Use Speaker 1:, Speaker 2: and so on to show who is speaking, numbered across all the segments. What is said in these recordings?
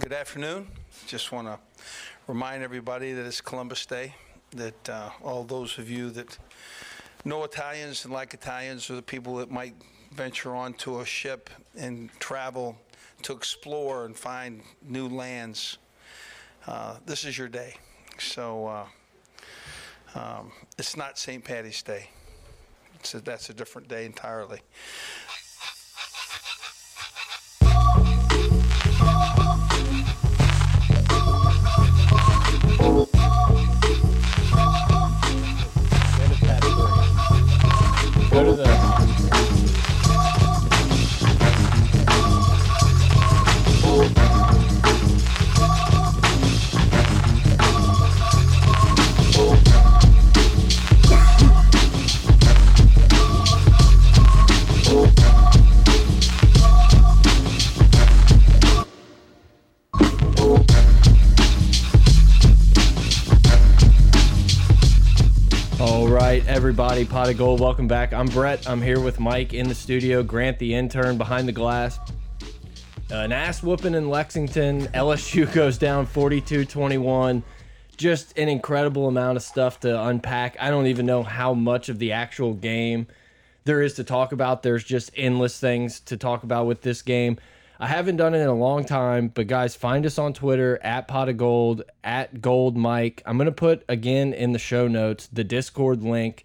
Speaker 1: Good afternoon. Just want to remind everybody that it's Columbus Day, that uh, all those of you that know Italians and like Italians are the people that might venture onto a ship and travel to explore and find new lands. Uh, this is your day. So uh, um, it's not St. Patty's Day. It's a, that's a different day entirely.
Speaker 2: The. Everybody, pot of gold. Welcome back. I'm Brett. I'm here with Mike in the studio. Grant, the intern, behind the glass. Uh, an ass whooping in Lexington. LSU goes down 42-21. Just an incredible amount of stuff to unpack. I don't even know how much of the actual game there is to talk about. There's just endless things to talk about with this game. I haven't done it in a long time, but guys, find us on Twitter at pot of gold, at gold mike. I'm gonna put again in the show notes the Discord link.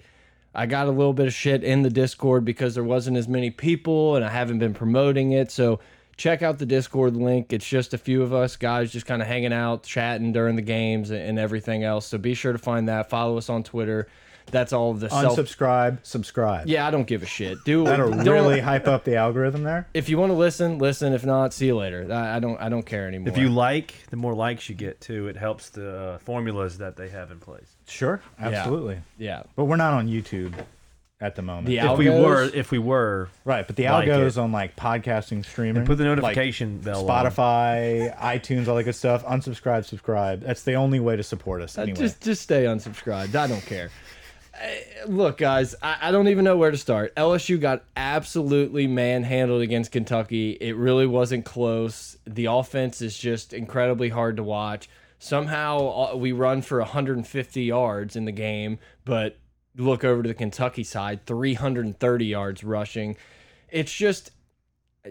Speaker 2: I got a little bit of shit in the Discord because there wasn't as many people and I haven't been promoting it. So check out the Discord link. It's just a few of us guys just kind of hanging out, chatting during the games and everything else. So be sure to find that. Follow us on Twitter. That's all of the self.
Speaker 3: Unsubscribe, subscribe.
Speaker 2: Yeah, I don't give a shit. Do
Speaker 3: That'll
Speaker 2: don't-
Speaker 3: really hype up the algorithm there.
Speaker 2: If you want to listen, listen. If not, see you later. I, I don't. I don't care anymore.
Speaker 4: If you like, the more likes you get too, it helps the uh, formulas that they have in place.
Speaker 3: Sure, absolutely.
Speaker 2: yeah,
Speaker 3: But we're not on YouTube at the moment.
Speaker 2: The
Speaker 4: If we were, if we were,
Speaker 3: right, but the
Speaker 4: like
Speaker 3: algos
Speaker 4: it.
Speaker 3: on like podcasting, streaming,
Speaker 4: put the
Speaker 3: like
Speaker 4: notification bell on.
Speaker 3: Spotify, iTunes, all that good stuff. Unsubscribe, subscribe. That's the only way to support us.
Speaker 2: Uh,
Speaker 3: Anyway,
Speaker 2: just just stay unsubscribed. I don't care. Look, guys, I, I don't even know where to start. LSU got absolutely manhandled against Kentucky. It really wasn't close. The offense is just incredibly hard to watch. Somehow uh, we run for 150 yards in the game, but look over to the Kentucky side, 330 yards rushing. It's just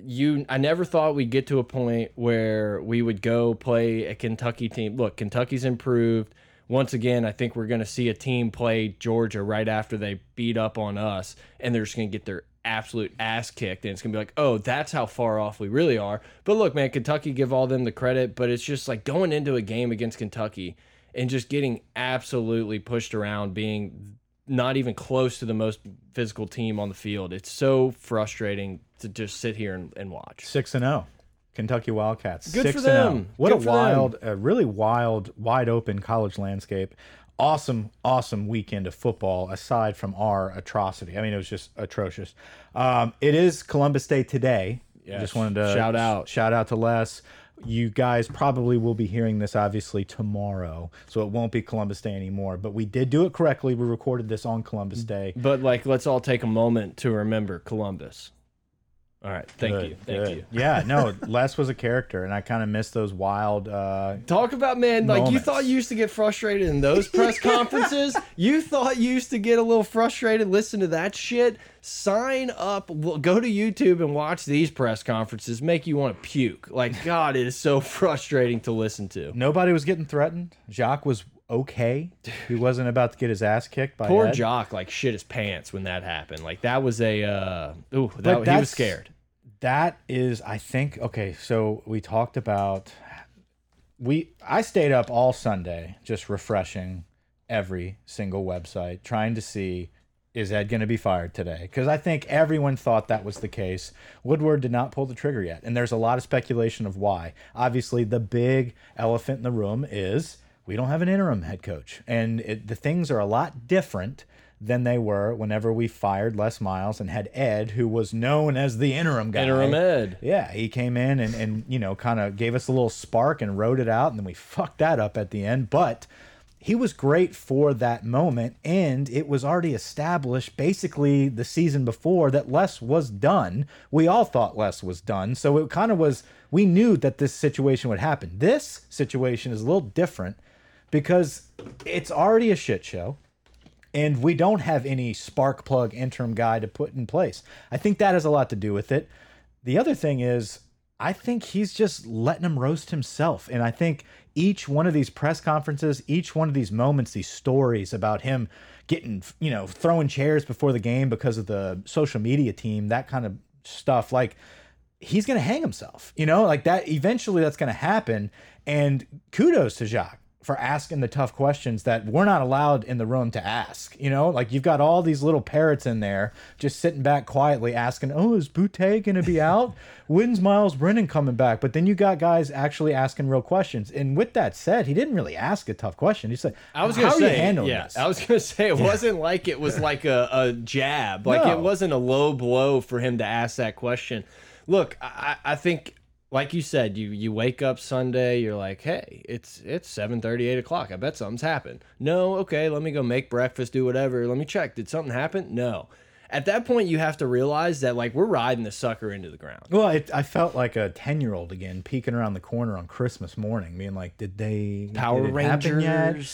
Speaker 2: you I never thought we'd get to a point where we would go play a Kentucky team. Look, Kentucky's improved. Once again, I think we're going to see a team play Georgia right after they beat up on us, and they're just going to get their absolute ass kicked. And it's going to be like, oh, that's how far off we really are. But look, man, Kentucky give all them the credit, but it's just like going into a game against Kentucky and just getting absolutely pushed around, being not even close to the most physical team on the field. It's so frustrating to just sit here and, and watch.
Speaker 3: six and zero. Kentucky Wildcats.
Speaker 2: Good
Speaker 3: six
Speaker 2: for
Speaker 3: oh.
Speaker 2: them.
Speaker 3: What
Speaker 2: Good
Speaker 3: a wild, a really wild, wide open college landscape. Awesome, awesome weekend of football. Aside from our atrocity, I mean, it was just atrocious. Um, it is Columbus Day today.
Speaker 2: Yes.
Speaker 3: Just wanted to
Speaker 2: Shout out.
Speaker 3: shout out to Les. You guys probably will be hearing this obviously tomorrow, so it won't be Columbus Day anymore. But we did do it correctly. We recorded this on Columbus Day.
Speaker 2: But like, let's all take a moment to remember Columbus. All right, thank
Speaker 3: Good,
Speaker 2: you, thank
Speaker 3: good.
Speaker 2: you.
Speaker 3: Yeah, no, Les was a character, and I kind of miss those wild. Uh,
Speaker 2: Talk about man, like you thought you used to get frustrated in those press conferences. you thought you used to get a little frustrated. Listen to that shit. Sign up. w- Go to YouTube and watch these press conferences. Make you want to puke. Like God, it is so frustrating to listen to.
Speaker 3: nobody was getting threatened. Jacques was okay. He wasn't about to get his ass kicked by
Speaker 2: Poor
Speaker 3: Ed.
Speaker 2: Jacques like shit his pants when that happened. Like that was a uh, ooh, that, he was scared.
Speaker 3: That is, I think. Okay, so we talked about. We I stayed up all Sunday just refreshing every single website, trying to see is Ed going to be fired today? Because I think everyone thought that was the case. Woodward did not pull the trigger yet, and there's a lot of speculation of why. Obviously, the big elephant in the room is we don't have an interim head coach, and it, the things are a lot different than they were whenever we fired Les Miles and had Ed, who was known as the interim guy.
Speaker 2: Interim Ed.
Speaker 3: Yeah, he came in and, and you know, kind of gave us a little spark and wrote it out, and then we fucked that up at the end. But he was great for that moment, and it was already established basically the season before that Les was done. We all thought Les was done, so it kind of was. We knew that this situation would happen. This situation is a little different because it's already a shit show and we don't have any spark plug interim guy to put in place. I think that has a lot to do with it. The other thing is, I think he's just letting him roast himself. And I think each one of these press conferences, each one of these moments, these stories about him getting, you know, throwing chairs before the game because of the social media team, that kind of stuff, like he's going to hang himself, you know, like that. Eventually that's going to happen. And kudos to Jacques for asking the tough questions that we're not allowed in the room to ask. You know, like you've got all these little parrots in there just sitting back quietly asking, "Oh, is Boutte going to be out? When's Myles Brennan coming back?" But then you got guys actually asking real questions. And with that said, he didn't really ask a tough question. He said,
Speaker 2: I was gonna say,
Speaker 3: handling
Speaker 2: yeah,
Speaker 3: this?"
Speaker 2: I was gonna say it wasn't like it was like a, a jab, like
Speaker 3: No.
Speaker 2: it wasn't a low blow for him to ask that question. Look, I, I think, like you said, you you wake up Sunday, you're like, hey, it's it's seven thirty, eight o'clock. I bet something's happened. No, okay, let me go make breakfast, do whatever. Let me check. Did something happen? No. At that point, you have to realize that like we're riding the sucker into the ground.
Speaker 3: Well, it, I felt like a ten-year-old again, peeking around the corner on Christmas morning, being like, "Did they
Speaker 2: Power
Speaker 3: did
Speaker 2: Rangers,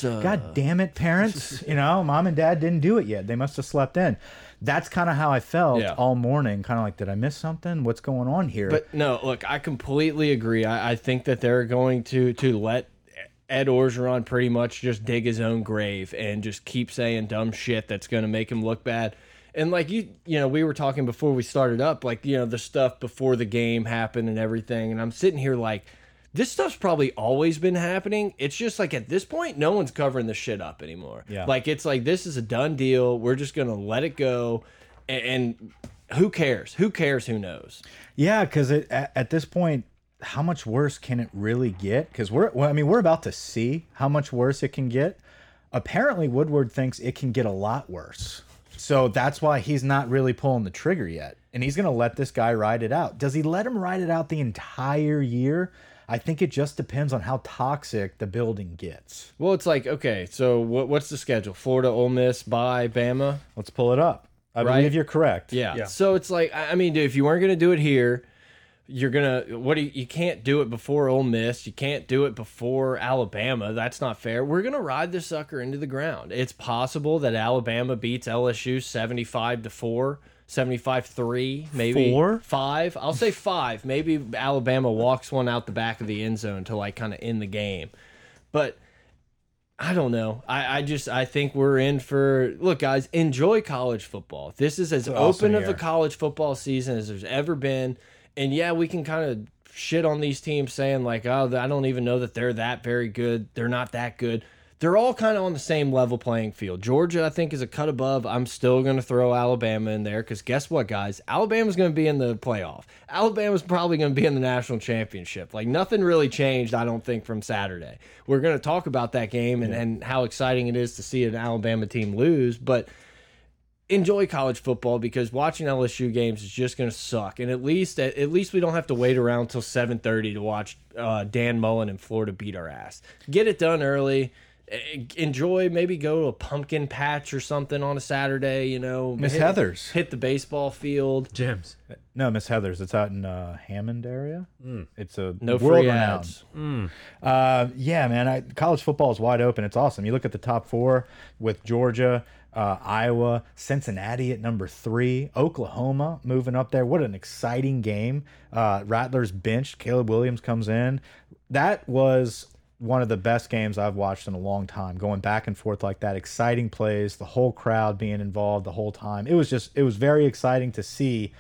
Speaker 3: Yet?
Speaker 2: uh,
Speaker 3: God damn it, parents! you know, mom and dad didn't do it yet. They must have slept in." That's kind of how I felt
Speaker 2: Yeah.
Speaker 3: all morning. Kind of like, did I miss something? What's going on here?
Speaker 2: But no, look, I completely agree. I, I think that they're going to to let Ed Orgeron pretty much just dig his own grave and just keep saying dumb shit that's going to make him look bad. And like you, you know, we were talking before we started up, like you know, the stuff before the game happened and everything. And I'm sitting here like, this stuff's probably always been happening. It's just like at this point, no one's covering the shit up anymore.
Speaker 3: Yeah.
Speaker 2: Like it's like this is a done deal. We're just gonna let it go, and, and who cares? Who cares? Who knows?
Speaker 3: Yeah, because at, at this point, how much worse can it really get? Because we're, well, I mean, we're about to see how much worse it can get. Apparently, Woodward thinks it can get a lot worse. So that's why he's not really pulling the trigger yet. And he's going to let this guy ride it out. Does he let him ride it out the entire year? I think it just depends on how toxic the building gets.
Speaker 2: Well, it's like okay, so what, what's the schedule? Florida, Ole Miss, by Bama.
Speaker 3: Let's pull it up. I
Speaker 2: Right?
Speaker 3: believe you're correct.
Speaker 2: Yeah.
Speaker 4: Yeah.
Speaker 2: So it's like I I mean, dude, if you weren't gonna do it here, you're gonna what do you, you can't do it before Ole Miss. You can't do it before Alabama. That's not fair. We're gonna ride this sucker into the ground. It's possible that Alabama beats LSU seventy five to four. 75 3 maybe
Speaker 3: Four?
Speaker 2: 5 I'll say 5 maybe Alabama walks one out the back of the end zone to like kind of end the game but I don't know. I, I just I think we're in for look, guys. Enjoy college football. This is as
Speaker 3: awesome
Speaker 2: open of a college football season as there's ever been. And yeah, we can kind of shit on these teams saying like, oh, I don't even know that they're that very good. They're not that good. They're all kind of on the same level playing field. Georgia, I think, is a cut above. I'm still going to throw Alabama in there because guess what, guys? Alabama's going to be in the playoff. Alabama's probably going to be in the national championship. Like nothing really changed, I don't think, from Saturday. We're going to talk about that game and, and how exciting it is to see an Alabama team lose, but enjoy college football because watching LSU games is just going to suck. And at least at, at least we don't have to wait around till 7:30 to watch uh, Dan Mullen and Florida beat our ass. Get it done early. Enjoy, maybe go to a pumpkin patch or something on a Saturday. You know,
Speaker 3: Miss
Speaker 2: hit-
Speaker 3: Heather's.
Speaker 2: hit the baseball field.
Speaker 4: Gems.
Speaker 3: No, Miss Heather's. It's out in uh, Hammond area. It's a
Speaker 2: No
Speaker 3: world
Speaker 2: free
Speaker 3: renowned.
Speaker 2: ads.
Speaker 3: Uh, yeah, man. I, college football is wide open. It's awesome. You look at the top four with Georgia, uh, Iowa, Cincinnati at number three, Oklahoma moving up there. What an exciting game. Uh, Rattler's benched. Caleb Williams comes in. That was one of the best games I've watched in a long time. Going back and forth like that, exciting plays, the whole crowd being involved the whole time. It was just, it was very exciting to see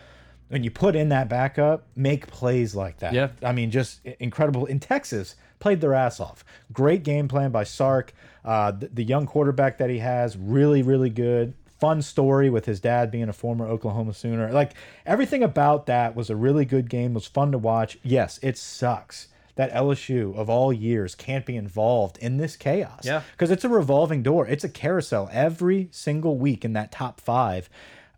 Speaker 3: when you put in that backup, make plays like that.
Speaker 2: Yeah.
Speaker 3: I mean, just incredible. In Texas, played their ass off. Great game plan by Sark. Uh, the, the young quarterback that he has, really, really good. Fun story with his dad being a former Oklahoma Sooner. Like everything about that was a really good game. Was fun to watch. Yes, it sucks that LSU of all years can't be involved in this chaos.
Speaker 2: Yeah.
Speaker 3: because it's a revolving door. It's a carousel every single week in that top five.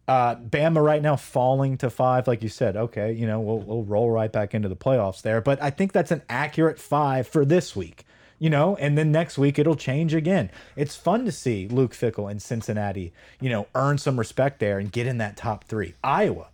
Speaker 3: Uh, Bama right now falling to five, like you said. Okay, you know we'll we'll roll right back into the playoffs there, but I think that's an accurate five for this week. You know, and then next week it'll change again. It's fun to see Luke Fickell in Cincinnati, you know, earn some respect there and get in that top three. Iowa,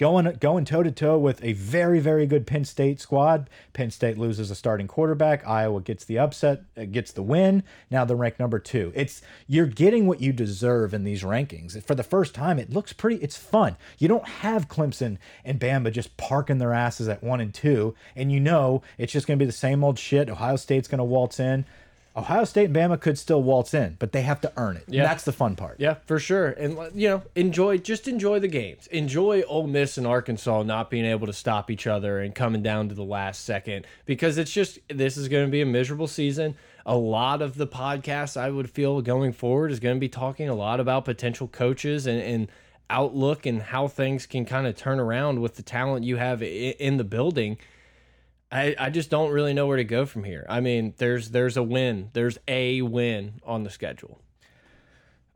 Speaker 3: going going toe to toe with a very very good Penn State squad. Penn State loses a starting quarterback. Iowa gets the upset, uh, gets the win. Now they're ranked number two. It's you're getting what you deserve in these rankings. For the first time, it looks pretty. It's fun. You don't have Clemson and Bama just parking their asses at one and two, and you know it's just going to be the same old shit. Ohio State's going to waltz in. Ohio State and Bama could still waltz in, but they have to earn it.
Speaker 2: Yeah.
Speaker 3: That's the fun part.
Speaker 2: Yeah, for sure. And you know, enjoy just enjoy the games. Enjoy Ole Miss and Arkansas not being able to stop each other and coming down to the last second because it's just this is going to be a miserable season. A lot of the podcasts I would feel going forward is going to be talking a lot about potential coaches and, and outlook and how things can kind of turn around with the talent you have in the building. I, I just don't really know where to go from here. I mean, there's there's a win. There's a win on the schedule.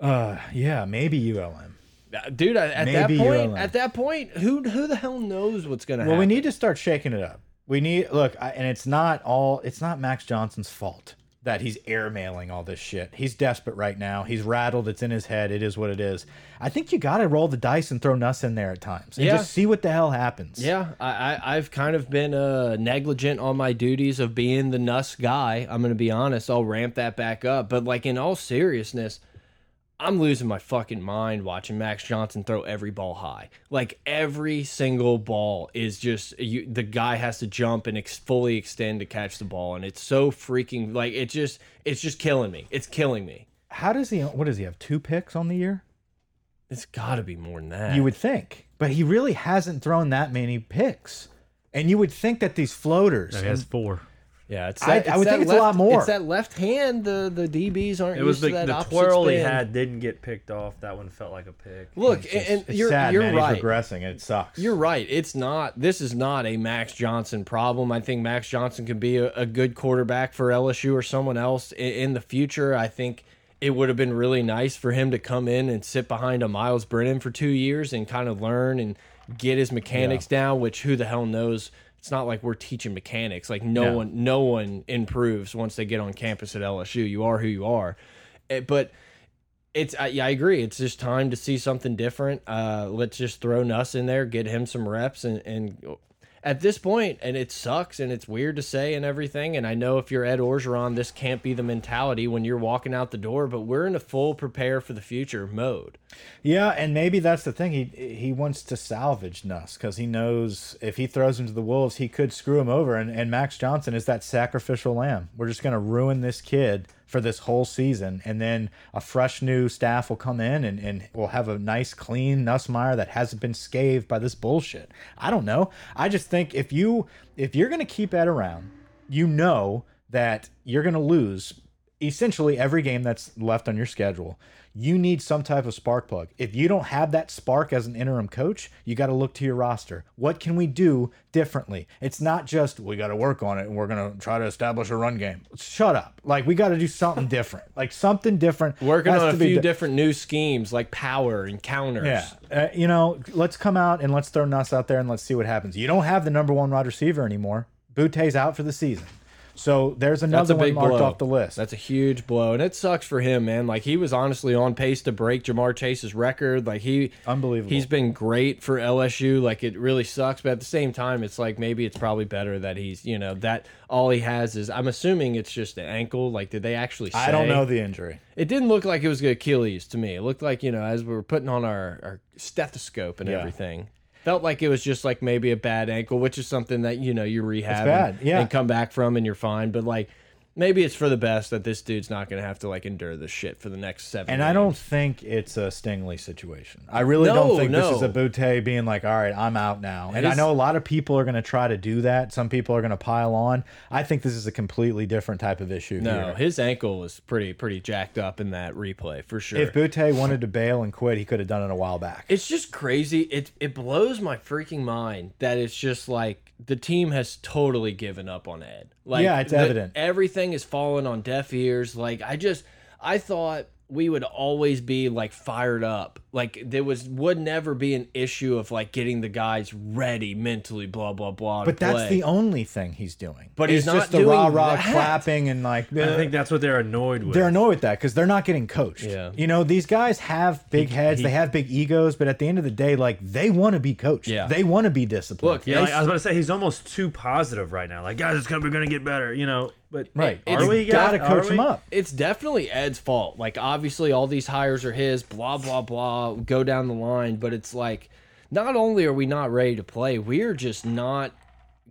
Speaker 3: Uh, yeah, maybe ULM.
Speaker 2: Uh, dude at
Speaker 3: Maybe
Speaker 2: that point
Speaker 3: alone.
Speaker 2: at that point who who the hell knows what's gonna
Speaker 3: Well,
Speaker 2: happen Well,
Speaker 3: we need to start shaking it up. We need look, I, and it's not all. It's not Max Johnson's fault that he's airmailing all this shit. He's desperate right now. He's rattled. It's in his head. It is what it is. I think you got to roll the dice and throw Nuss in there at times and
Speaker 2: Yeah.
Speaker 3: just see what the hell happens.
Speaker 2: yeah I, I i've kind of been uh negligent on my duties of being the nuss guy i'm gonna be honest i'll ramp that back up but like in all seriousness i'm losing my fucking mind watching max johnson throw every ball high like every single ball is just you the guy has to jump and ex fully extend to catch the ball and it's so freaking like it just it's just killing me it's killing me
Speaker 3: How does he? What does he have? Two picks on the year?
Speaker 2: it's gotta be more than that
Speaker 3: You would think, but he really hasn't thrown that many picks. And you would think that these floaters.
Speaker 4: No, he has four.
Speaker 2: Yeah, it's
Speaker 3: I-
Speaker 2: that,
Speaker 3: I
Speaker 2: it's
Speaker 3: would
Speaker 2: that
Speaker 3: think it's a
Speaker 2: left,
Speaker 3: lot more.
Speaker 2: It's that left hand. The the DBs aren't.
Speaker 4: It was
Speaker 2: used
Speaker 4: the,
Speaker 2: to that
Speaker 4: the
Speaker 2: opposite
Speaker 4: twirl he had didn't get picked off. That one felt like a pick.
Speaker 2: Look,
Speaker 3: It's,
Speaker 2: and
Speaker 3: it's
Speaker 2: you're
Speaker 3: sad,
Speaker 2: you're
Speaker 3: man.
Speaker 2: right.
Speaker 3: He's regressing. It sucks.
Speaker 2: You're right. It's not. This is not a Max Johnson problem. I think Max Johnson could be a, a good quarterback for LSU or someone else in, in the future. I think it would have been really nice for him to come in and sit behind a Myles Brennan for two years and kind of learn and get his mechanics down. Which who the hell knows? It's not like we're teaching mechanics. Like no
Speaker 3: No.
Speaker 2: one, no one improves once they get on campus at LSU. You are who you are. Eh, But it's uh, yeah, I agree. It's just time to see something different. Uh, let's just throw Nuss in there, get him some reps, and and at this point, and it sucks and it's weird to say and everything. And I know if you're Ed Orgeron, this can't be the mentality when you're walking out the door. But we're in a full prepare for the future mode.
Speaker 3: Yeah, and maybe that's the thing. He he wants to salvage Nuss because he knows if he throws him to the wolves, he could screw him over. And and Max Johnson is that sacrificial lamb. We're just gonna ruin this kid for this whole season, and then a fresh new staff will come in and and we'll have a nice clean Nussmeier that hasn't been scathed by this bullshit. I don't know. I just think if you if you're gonna keep Ed around, you know that you're gonna lose essentially every game that's left on your schedule you need some type of spark plug. If you don't have that spark as an interim coach you got to look to your roster. What can we do differently? It's not just we got to work on it and we're going to try to establish a run game. Shut up. Like we got to do something different. Like something different
Speaker 2: Working on a few
Speaker 3: do-
Speaker 2: different new schemes like power and counters.
Speaker 3: yeah, uh, you know, let's come out and let's throw Nuss out there and let's see what happens. You don't have the number one wide receiver anymore. Boutte's out for the season, so there's another
Speaker 2: big
Speaker 3: one marked
Speaker 2: blow.
Speaker 3: off the list.
Speaker 2: That's a huge blow, and it sucks for him, man. Like he was honestly on pace to break Ja'Marr Chase's record. Like he,
Speaker 3: Unbelievable.
Speaker 2: He's been great for LSU. Like it really sucks, but at the same time, it's like maybe it's probably better that he's, you know, that all he has is. I'm assuming it's just an ankle. Like did they actually? Say?
Speaker 3: I don't know the injury.
Speaker 2: It didn't look like it was good Achilles to me. It looked like you know, as we were putting on our, our stethoscope and
Speaker 3: Yeah.
Speaker 2: everything. Felt like it was just like maybe a bad ankle, which is something that you know you rehab
Speaker 3: bad,
Speaker 2: and,
Speaker 3: yeah.
Speaker 2: and come back from and you're fine. But like maybe it's for the best that this dude's not going to have to like endure this shit for the next seven.
Speaker 3: And I don't think it's a Stingley situation. I really
Speaker 2: No,
Speaker 3: don't think
Speaker 2: no.
Speaker 3: this is a Boutte being like, all right, I'm out now. And I know a lot of people are going to try to do that. Some people are going to pile on. I think this is a completely different type of issue
Speaker 2: No,
Speaker 3: here.
Speaker 2: his ankle was pretty pretty jacked up in that replay for sure.
Speaker 3: If Boutte wanted to bail and quit, he could have done it a while back.
Speaker 2: It's just crazy. It it blows my freaking mind that it's just like the team has totally given up on Ed. Like
Speaker 3: Yeah, it's evident.
Speaker 2: Everything is falling on deaf ears. Like I just I thought we would always be like fired up. Like there was would never be an issue of like getting the guys ready mentally, blah blah blah.
Speaker 3: But that's
Speaker 2: play.
Speaker 3: the only thing he's doing.
Speaker 2: But he's
Speaker 3: It's
Speaker 2: not
Speaker 3: just the
Speaker 2: doing
Speaker 3: rah rah
Speaker 2: that.
Speaker 3: clapping and like.
Speaker 4: I think that's what they're annoyed with.
Speaker 3: they're annoyed with that because they're not getting coached.
Speaker 2: Yeah.
Speaker 3: You know, these guys have big heads,
Speaker 4: he-
Speaker 3: they have big egos, but at the end of the day, like they want to be coached.
Speaker 2: Yeah.
Speaker 3: They want to be disciplined.
Speaker 2: Look,
Speaker 4: yeah, like, I was about to say he's almost too positive right now. Like, guys, it's gonna we're gonna get better, you know. But
Speaker 3: right.
Speaker 4: are
Speaker 3: you
Speaker 4: we?
Speaker 3: gotta
Speaker 4: guys?
Speaker 3: coach
Speaker 4: Are
Speaker 3: them up.
Speaker 2: it's definitely Ed's fault. Like obviously all these hires are his, blah blah blah, Uh, go down the line, but it's like not only are we not ready to play, we're just not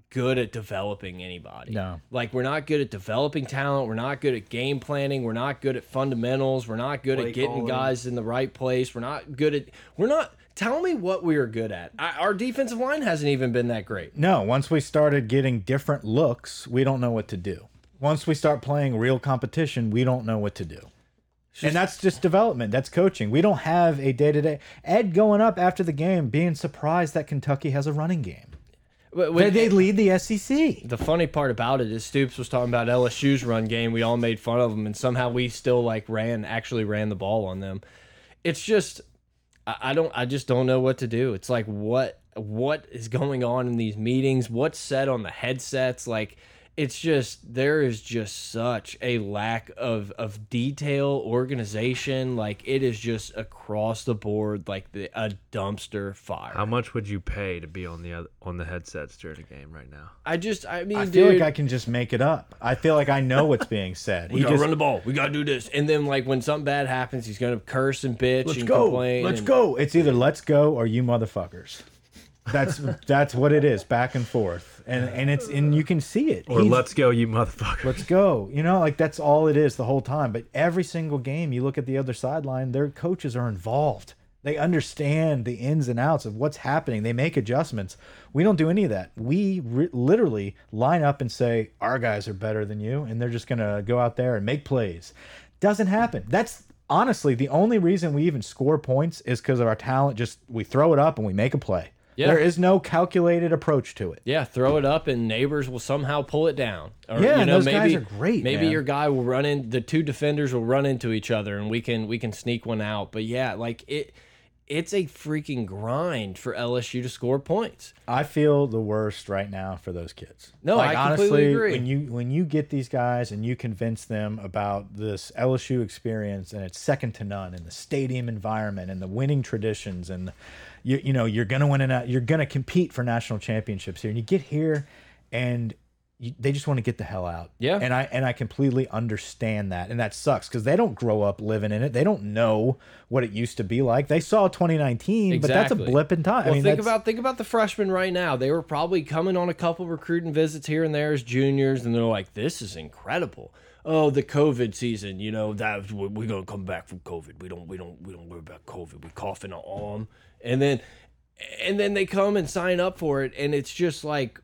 Speaker 2: good at developing anybody.
Speaker 3: No.
Speaker 2: Like we're not good at developing talent, we're not good at game planning, we're not good at fundamentals, we're not good
Speaker 4: Play
Speaker 2: at getting
Speaker 4: calling.
Speaker 2: guys in the right place. We're not good at we're not tell me what we are good at. I, our defensive line hasn't even been that great.
Speaker 3: No, once we started getting different looks, we don't know what to do. Once we start playing real competition, we don't know what to do. And that's just development. That's coaching. We don't have a day to day. Ed going up after the game, being surprised that Kentucky has a running game.
Speaker 2: When-
Speaker 3: they lead the SEC.
Speaker 2: The funny part about it is Stoops was talking about LSU's run game. We all made fun of them, and somehow we still like ran, actually ran the ball on them. It's just, I, I don't, I just don't know what to do. It's like what, what is going on in these meetings? What's said on the headsets? Like, it's just there is just such a lack of of detail, organization. Like it is just across the board, like the a dumpster fire.
Speaker 4: How much would you pay to be on the other, on the headsets during a game right now?
Speaker 2: I just, I mean,
Speaker 3: I feel
Speaker 2: dude,
Speaker 3: like I can just make it up. I feel like I know what's being said.
Speaker 2: We
Speaker 3: He
Speaker 2: gotta
Speaker 3: just
Speaker 2: run the ball. We gotta do this. And then like when something bad happens, he's gonna curse and bitch
Speaker 3: let's
Speaker 2: and
Speaker 3: go,
Speaker 2: complain.
Speaker 3: let's
Speaker 2: and-
Speaker 3: go. It's either let's go or you motherfuckers. That's that's what it is, back and forth, and and it's and you can see it.
Speaker 4: Or
Speaker 3: He's-
Speaker 4: let's go, you motherfucker.
Speaker 3: let's go. You know, like that's all it is the whole time. But every single game, you look at the other sideline, their coaches are involved. They understand the ins and outs of what's happening. They make adjustments. We don't do any of that. We literally line up and say our guys are better than you, and they're just gonna go out there and make plays. Doesn't happen. That's honestly the only reason we even score points is because of our talent. Just we throw it up and we make a play.
Speaker 2: Yeah.
Speaker 3: There is no calculated approach to it.
Speaker 2: Yeah, throw it up and neighbors will somehow pull it down. Or,
Speaker 3: Yeah,
Speaker 2: you know,
Speaker 3: those guys
Speaker 2: maybe,
Speaker 3: are great,
Speaker 2: Maybe
Speaker 3: man.
Speaker 2: your guy will run in. The two defenders will run into each other, and we can we can sneak one out. But yeah, like it, it's a freaking grind for LSU to score points.
Speaker 3: I feel the worst right now for those kids.
Speaker 2: No,
Speaker 3: like,
Speaker 2: I completely
Speaker 3: honestly,
Speaker 2: agree.
Speaker 3: When you when you get these guys and you convince them about this LSU experience and it's second to none in the stadium environment and the winning traditions and you you know you're gonna win and you're gonna compete for national championships here and you get here and you, they just want to get the hell out.
Speaker 2: Yeah.
Speaker 3: and I and I completely understand that, and that sucks because they don't grow up living in it. They don't know what it used to be like. They saw 2019, but that's a blip in time.
Speaker 2: Well,
Speaker 3: I mean,
Speaker 2: think about think about the freshmen right now. They were probably coming on a couple recruiting visits here and there as juniors, and they're like, "This is incredible." Oh, the COVID season, you know that we're gonna come back from COVID. We don't we don't we don't worry about COVID. We cough in our arm, and then and then they come and sign up for it, and it's just like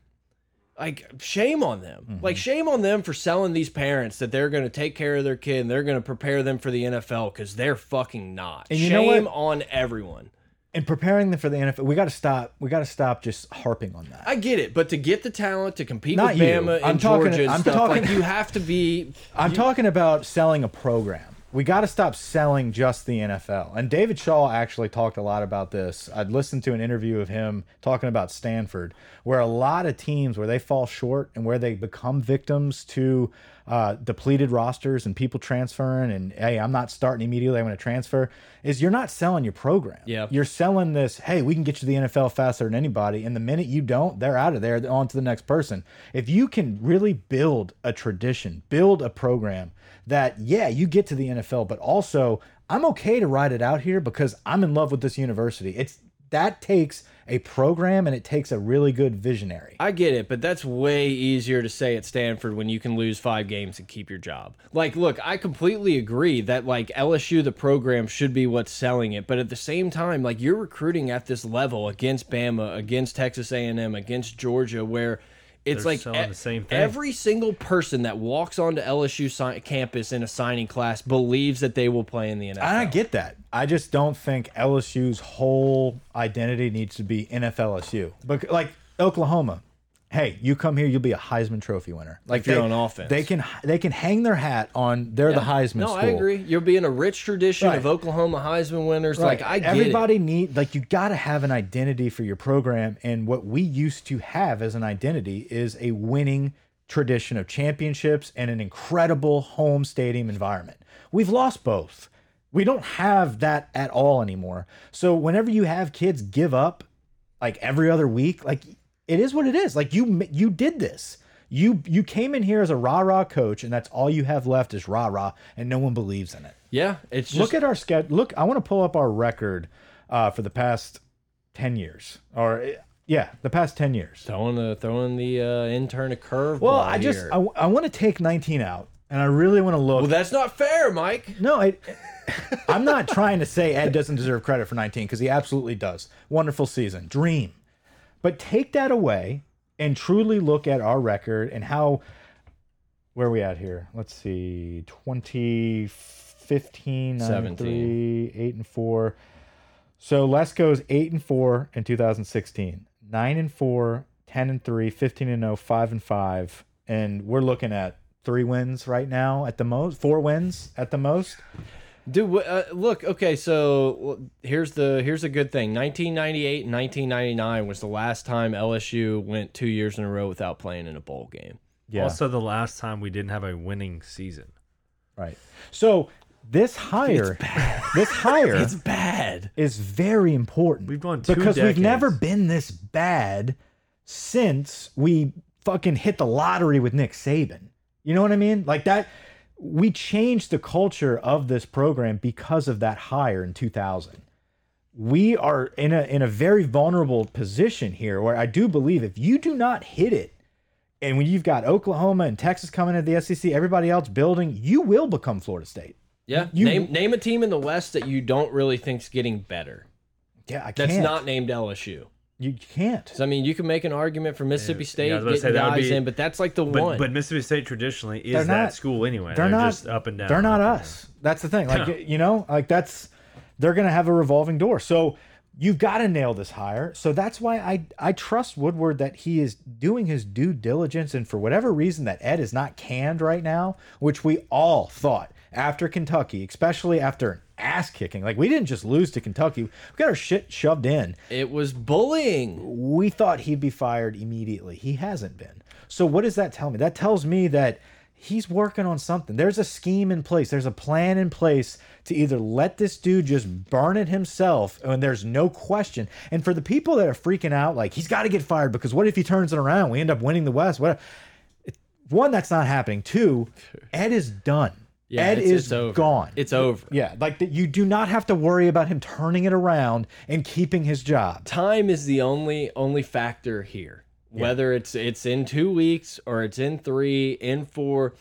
Speaker 2: like shame on them
Speaker 3: Mm-hmm.
Speaker 2: like shame on them for selling these parents that they're going to take care of their kid and they're going to prepare them for the nfl because they're fucking not
Speaker 3: And you know what?
Speaker 2: shame on everyone
Speaker 3: and preparing them for the NFL, we got to stop. We got to stop just harping on that.
Speaker 2: I get it, but to get the talent to compete
Speaker 3: Not
Speaker 2: with
Speaker 3: you.
Speaker 2: Bama
Speaker 3: I'm
Speaker 2: and
Speaker 3: talking-
Speaker 2: Georgia
Speaker 3: I'm
Speaker 2: stuff,
Speaker 3: talking-
Speaker 2: like you have to be.
Speaker 3: I'm talking about selling a program. We got to stop selling just the NFL. And David Shaw actually talked a lot about this. I'd listened to an interview of him talking about Stanford, where a lot of teams where they fall short and where they become victims to uh, depleted rosters and people transferring and hey, I'm not starting immediately. I'm going to transfer. Is you're not selling your program.
Speaker 2: Yeah.
Speaker 3: You're selling this. Hey, we can get you to the NFL faster than anybody. And the minute you don't, they're out of there. They're on to the next person. If you can really build a tradition, build a program that yeah, you get to the NFL, but also I'm okay to ride it out here because I'm in love with this university. It's that takes a program and it takes a really good visionary.
Speaker 2: I get it, but that's way easier to say at Stanford when you can lose five games and keep your job. Like, look, I completely agree that like LSU, the program should be what's selling it, but at the same time, like you're recruiting at this level against Bama, against Texas A&M, against Georgia, where it's
Speaker 4: They're
Speaker 2: like
Speaker 4: selling
Speaker 2: e-
Speaker 4: the same thing.
Speaker 2: every single person that walks onto LSU si campus in a signing class believes that they will play in the NFL.
Speaker 3: I get that. I just don't think LSU's whole identity needs to be NFLSU. But like Oklahoma, hey, you come here, you'll be a Heisman Trophy winner. Like
Speaker 2: If you're on offense.
Speaker 3: they can they can hang their hat on they're the Heisman
Speaker 2: No,
Speaker 3: school.
Speaker 2: I agree. You're being a rich tradition of Oklahoma Heisman winners. Like I get
Speaker 3: everybody
Speaker 2: it.
Speaker 3: need like you got to have an identity for your program and what we used to have as an identity is a winning tradition of championships and an incredible home stadium environment we've lost both we don't have that at all anymore so whenever you have kids give up like every other week like it is what it is like you you did this you you came in here as a rah rah coach and that's all you have left is rah rah and no one believes in it
Speaker 2: Yeah, it's just
Speaker 3: look at our schedule. Look, I want to pull up our record uh, for the past ten years, or uh, yeah, the past ten years.
Speaker 2: throwing the throwing the uh, intern a curve.
Speaker 3: Well, I just I, I want to take nineteen out, and I really want to look.
Speaker 2: well, that's not fair, Mike.
Speaker 3: no, I, I'm not trying to say Ed doesn't deserve credit for nineteen because he absolutely does. Wonderful season, dream, but take that away and truly look at our record and how. Where are we at here? Let's see, 2015, 9 and 3, 8 and 4. So Lesko's 8 and 4 in 2016, 9 and 4, 10 and 3, 15 and 0, 5 and 5. And we're looking at three wins right now at the most, four wins at the most.
Speaker 2: Dude, uh, look. Okay, so here's the here's a good thing. 1998 and 1999 was the last time LSU went two years in a row without playing in a bowl game.
Speaker 3: Yeah.
Speaker 4: Also, the last time we didn't have a winning season.
Speaker 3: Right. So this hire, this hire
Speaker 2: It's bad.
Speaker 3: is very important.
Speaker 4: We've gone two
Speaker 3: because we've never been this bad since we fucking hit the lottery with Nick Saban. You know what I mean? Like that. We changed the culture of this program because of that hire in 2000. We are in a in a very vulnerable position here, where I do believe if you do not hit it and when you've got Oklahoma and Texas coming into the SEC, everybody else building, you will become Florida State.
Speaker 2: Yeah.
Speaker 3: You-
Speaker 2: name name a team in the West that you don't really think's getting better.
Speaker 3: Yeah, I
Speaker 2: That's
Speaker 3: can't.
Speaker 2: not named LSU.
Speaker 3: You can't.
Speaker 2: So, I mean, you can make an argument for Mississippi State
Speaker 4: yeah, I was about to
Speaker 2: getting
Speaker 4: say,
Speaker 2: guys
Speaker 4: be-
Speaker 2: in, but that's like the
Speaker 4: But,
Speaker 2: one.
Speaker 4: but Mississippi State traditionally is
Speaker 3: They're
Speaker 4: that
Speaker 3: not-
Speaker 4: school anyway.
Speaker 3: They're,
Speaker 4: They're,
Speaker 3: not
Speaker 4: just up and down.
Speaker 3: They're not
Speaker 4: up and
Speaker 3: us. That's the thing. Like you know, like that's they're gonna have a revolving door. So you've got to nail this hire. So that's why I I trust Woodward that he is doing his due diligence, and for whatever reason that Ed is not canned right now, which we all thought after Kentucky, especially after an ass kicking. Like we didn't just lose to Kentucky, we got our shit shoved in.
Speaker 2: it was bullying.
Speaker 3: we thought he'd be fired immediately. He hasn't been. So what does that tell me? That tells me that he's working on something. There's a scheme in place. There's a plan in place to either let this dude just burn it himself and there's no question. And for the people that are freaking out like he's got to get fired because what if he turns it around? We end up winning the West. What one that's not happening. Two, Ed is done.
Speaker 2: Yeah,
Speaker 3: Ed
Speaker 2: it's-
Speaker 3: is
Speaker 2: it's
Speaker 3: gone.
Speaker 2: It's over.
Speaker 3: yeah, like that you do not have to worry about him turning it around and keeping his job.
Speaker 2: Time is the only only factor here. Whether it's it's in two weeks or it's in three, in four.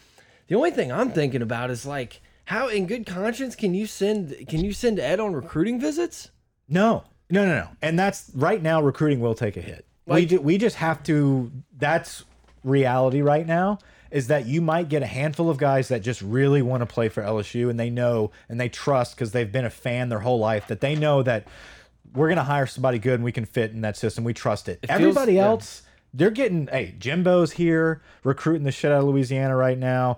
Speaker 2: The only thing I'm thinking about is like how in good conscience can you send can you send Ed on recruiting visits?
Speaker 3: No, no, no, no. And that's right now. Recruiting will take a hit. we
Speaker 2: Like-
Speaker 3: ju we just have to. That's reality right now. Is that you might get a handful of guys that just really want to play for LSU and they know and they trust because they've been a fan their whole life that they know that we're gonna hire somebody good and we can fit in that system. We trust it.
Speaker 2: feels-
Speaker 3: Everybody
Speaker 2: yeah.
Speaker 3: else. They're getting hey Jimbo's here recruiting the shit out of Louisiana right now.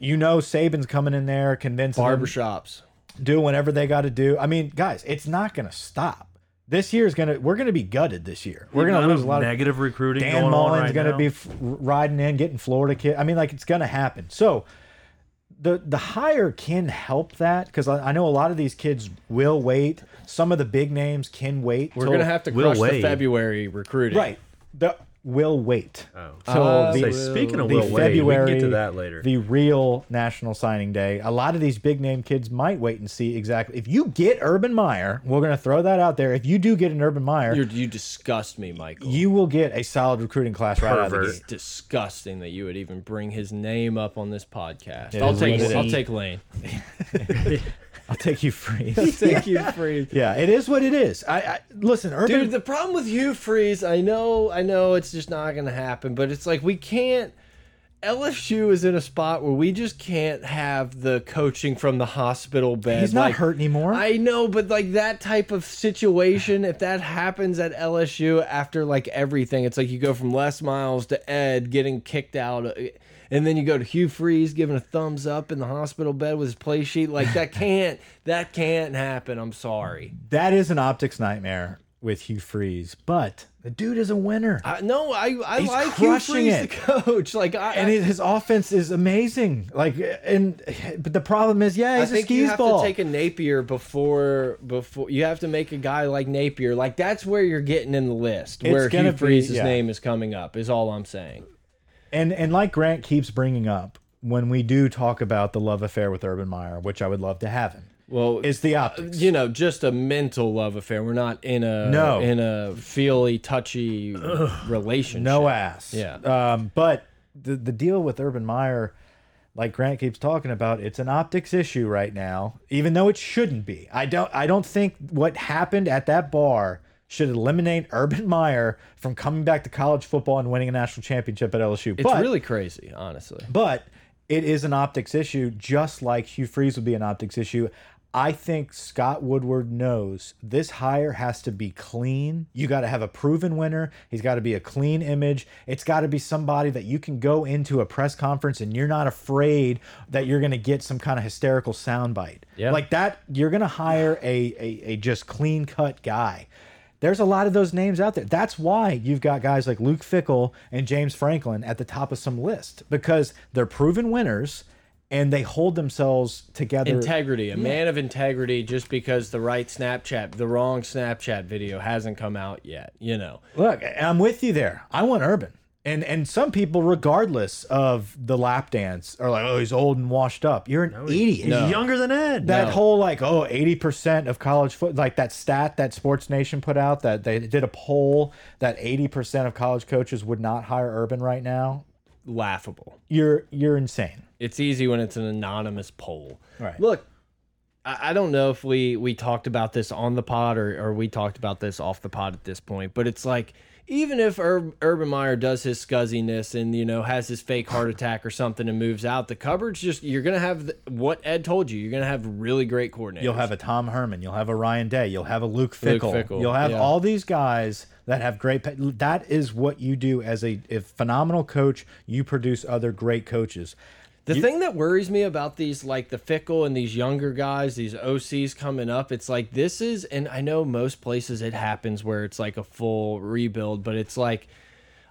Speaker 3: You know Saban's coming in there convincing
Speaker 2: Barbershops.
Speaker 3: do whatever they got to do. I mean, guys, it's not going to stop. This year is going to we're going to be gutted this year. We're going to lose a lot of
Speaker 4: negative recruiting.
Speaker 3: Dan
Speaker 4: going on
Speaker 3: Mullen's
Speaker 4: right
Speaker 3: going to
Speaker 4: now.
Speaker 3: be f riding in, getting Florida kid. I mean, like it's going to happen. So the the hire can help that because I, I know a lot of these kids will wait. Some of the big names can wait.
Speaker 2: We're gonna have to
Speaker 4: Will
Speaker 2: crush the February recruiting.
Speaker 3: right. The will wait.
Speaker 4: Oh.
Speaker 3: Till
Speaker 2: Uh,
Speaker 3: the,
Speaker 4: Say, speaking of
Speaker 3: the
Speaker 4: Will Wade, we
Speaker 3: February,
Speaker 4: can get to that later.
Speaker 3: the real national signing day. A lot of these big name kids might wait and see exactly. If you get Urban Meyer, we're going to throw that out there. If you do get an Urban Meyer,
Speaker 2: You're, you disgust me, Michael.
Speaker 3: you will get a solid recruiting class right out of the
Speaker 4: Pervert.
Speaker 3: gate.
Speaker 2: It's disgusting that you would even bring his name up on this podcast.
Speaker 3: It
Speaker 2: I'll take
Speaker 3: it
Speaker 2: I'll take Lane.
Speaker 3: I'll take you free.
Speaker 2: Take you free.
Speaker 3: yeah, it is what it is. I, I listen, Urban.
Speaker 2: Dude, the problem with Hugh Freeze, I know, I know it's just not gonna happen, but it's like we can't LSU is in a spot where we just can't have the coaching from the hospital bed.
Speaker 3: He's not
Speaker 2: like,
Speaker 3: hurt anymore.
Speaker 2: I know, but like that type of situation, if that happens at LSU after like everything, it's like you go from Les Miles to Ed getting kicked out, and then you go to Hugh Freeze giving a thumbs up in the hospital bed with his play sheet. Like that can't, that can't happen. I'm sorry.
Speaker 3: that is an optics nightmare with Hugh Freeze, but the dude is a winner.
Speaker 2: I, no, I I
Speaker 3: He's
Speaker 2: like Hugh Freeze,
Speaker 3: it.
Speaker 2: the coach. Like I,
Speaker 3: and his, his offense is amazing. Like, and but the problem is, yeah,
Speaker 2: I
Speaker 3: he's a
Speaker 2: think you have
Speaker 3: ball.
Speaker 2: to take a Napier before before you have to make a guy like Napier. Like that's where you're getting in the list. Where Hugh
Speaker 3: be-
Speaker 2: Freeze's
Speaker 3: yeah.
Speaker 2: name is coming up is all I'm saying.
Speaker 3: And and like Grant keeps bringing up when we do talk about the love affair with Urban Meyer, which I would love to have him,
Speaker 2: Well,
Speaker 3: it's the optics.
Speaker 2: you know, just a mental love affair. We're not in a
Speaker 3: No.
Speaker 2: in a feely, touchy relationship.
Speaker 3: no ass.
Speaker 2: Yeah.
Speaker 3: Um, but the the deal with Urban Meyer, like Grant keeps talking about, it's an optics issue right now, even though it shouldn't be. I don't I don't think what happened at that bar should eliminate Urban Meyer from coming back to college football and winning a national championship at LSU.
Speaker 2: It's
Speaker 3: but,
Speaker 2: really crazy, honestly.
Speaker 3: but it is an optics issue, just like Hugh Freeze would be an optics issue. I think Scott Woodward knows this hire has to be clean. You got to have a proven winner. He's got to be a clean image. It's got to be somebody that you can go into a press conference and you're not afraid that you're going to get some kind of hysterical soundbite.
Speaker 2: Yeah.
Speaker 3: Like that, you're going to hire a, a, a just clean cut guy. There's a lot of those names out there. That's why you've got guys like Luke Fickell and James Franklin at the top of some list because they're proven winners and they hold themselves together.
Speaker 2: Integrity, a man of integrity, just because the right Snapchat, the wrong Snapchat video hasn't come out yet. You know,
Speaker 3: Look, I'm with you there. I want Urban. And and some people, regardless of the lap dance, are like, oh, he's old and washed up. You're an idiot.
Speaker 4: He's younger than Ed.
Speaker 3: That
Speaker 2: No.
Speaker 3: whole like, oh, 80% of college foot like that stat that Sports Nation put out that they did a poll that 80% of college coaches would not hire Urban right now.
Speaker 2: laughable.
Speaker 3: You're you're insane.
Speaker 2: It's easy when it's an anonymous poll.
Speaker 3: Right.
Speaker 2: Look, I, I don't know if we we talked about this on the pod or, or we talked about this off the pod at this point, but it's like even if Ur Urban Meyer does his scuzziness and you know has his fake heart attack or something and moves out, the cupboard's just you're gonna have the, what Ed told you. You're gonna have really great coordinators.
Speaker 3: You'll have a Tom Herman. You'll have a Ryan Day. You'll have a Luke Fickell.
Speaker 2: Fickell,
Speaker 3: You'll have
Speaker 2: yeah.
Speaker 3: all these guys that have great. That is what you do as a, a phenomenal coach. You produce other great coaches.
Speaker 2: The thing that worries me about these, like the Fickell and these younger guys, these OCs coming up, it's like this is, and I know most places it happens where it's like a full rebuild, but it's like,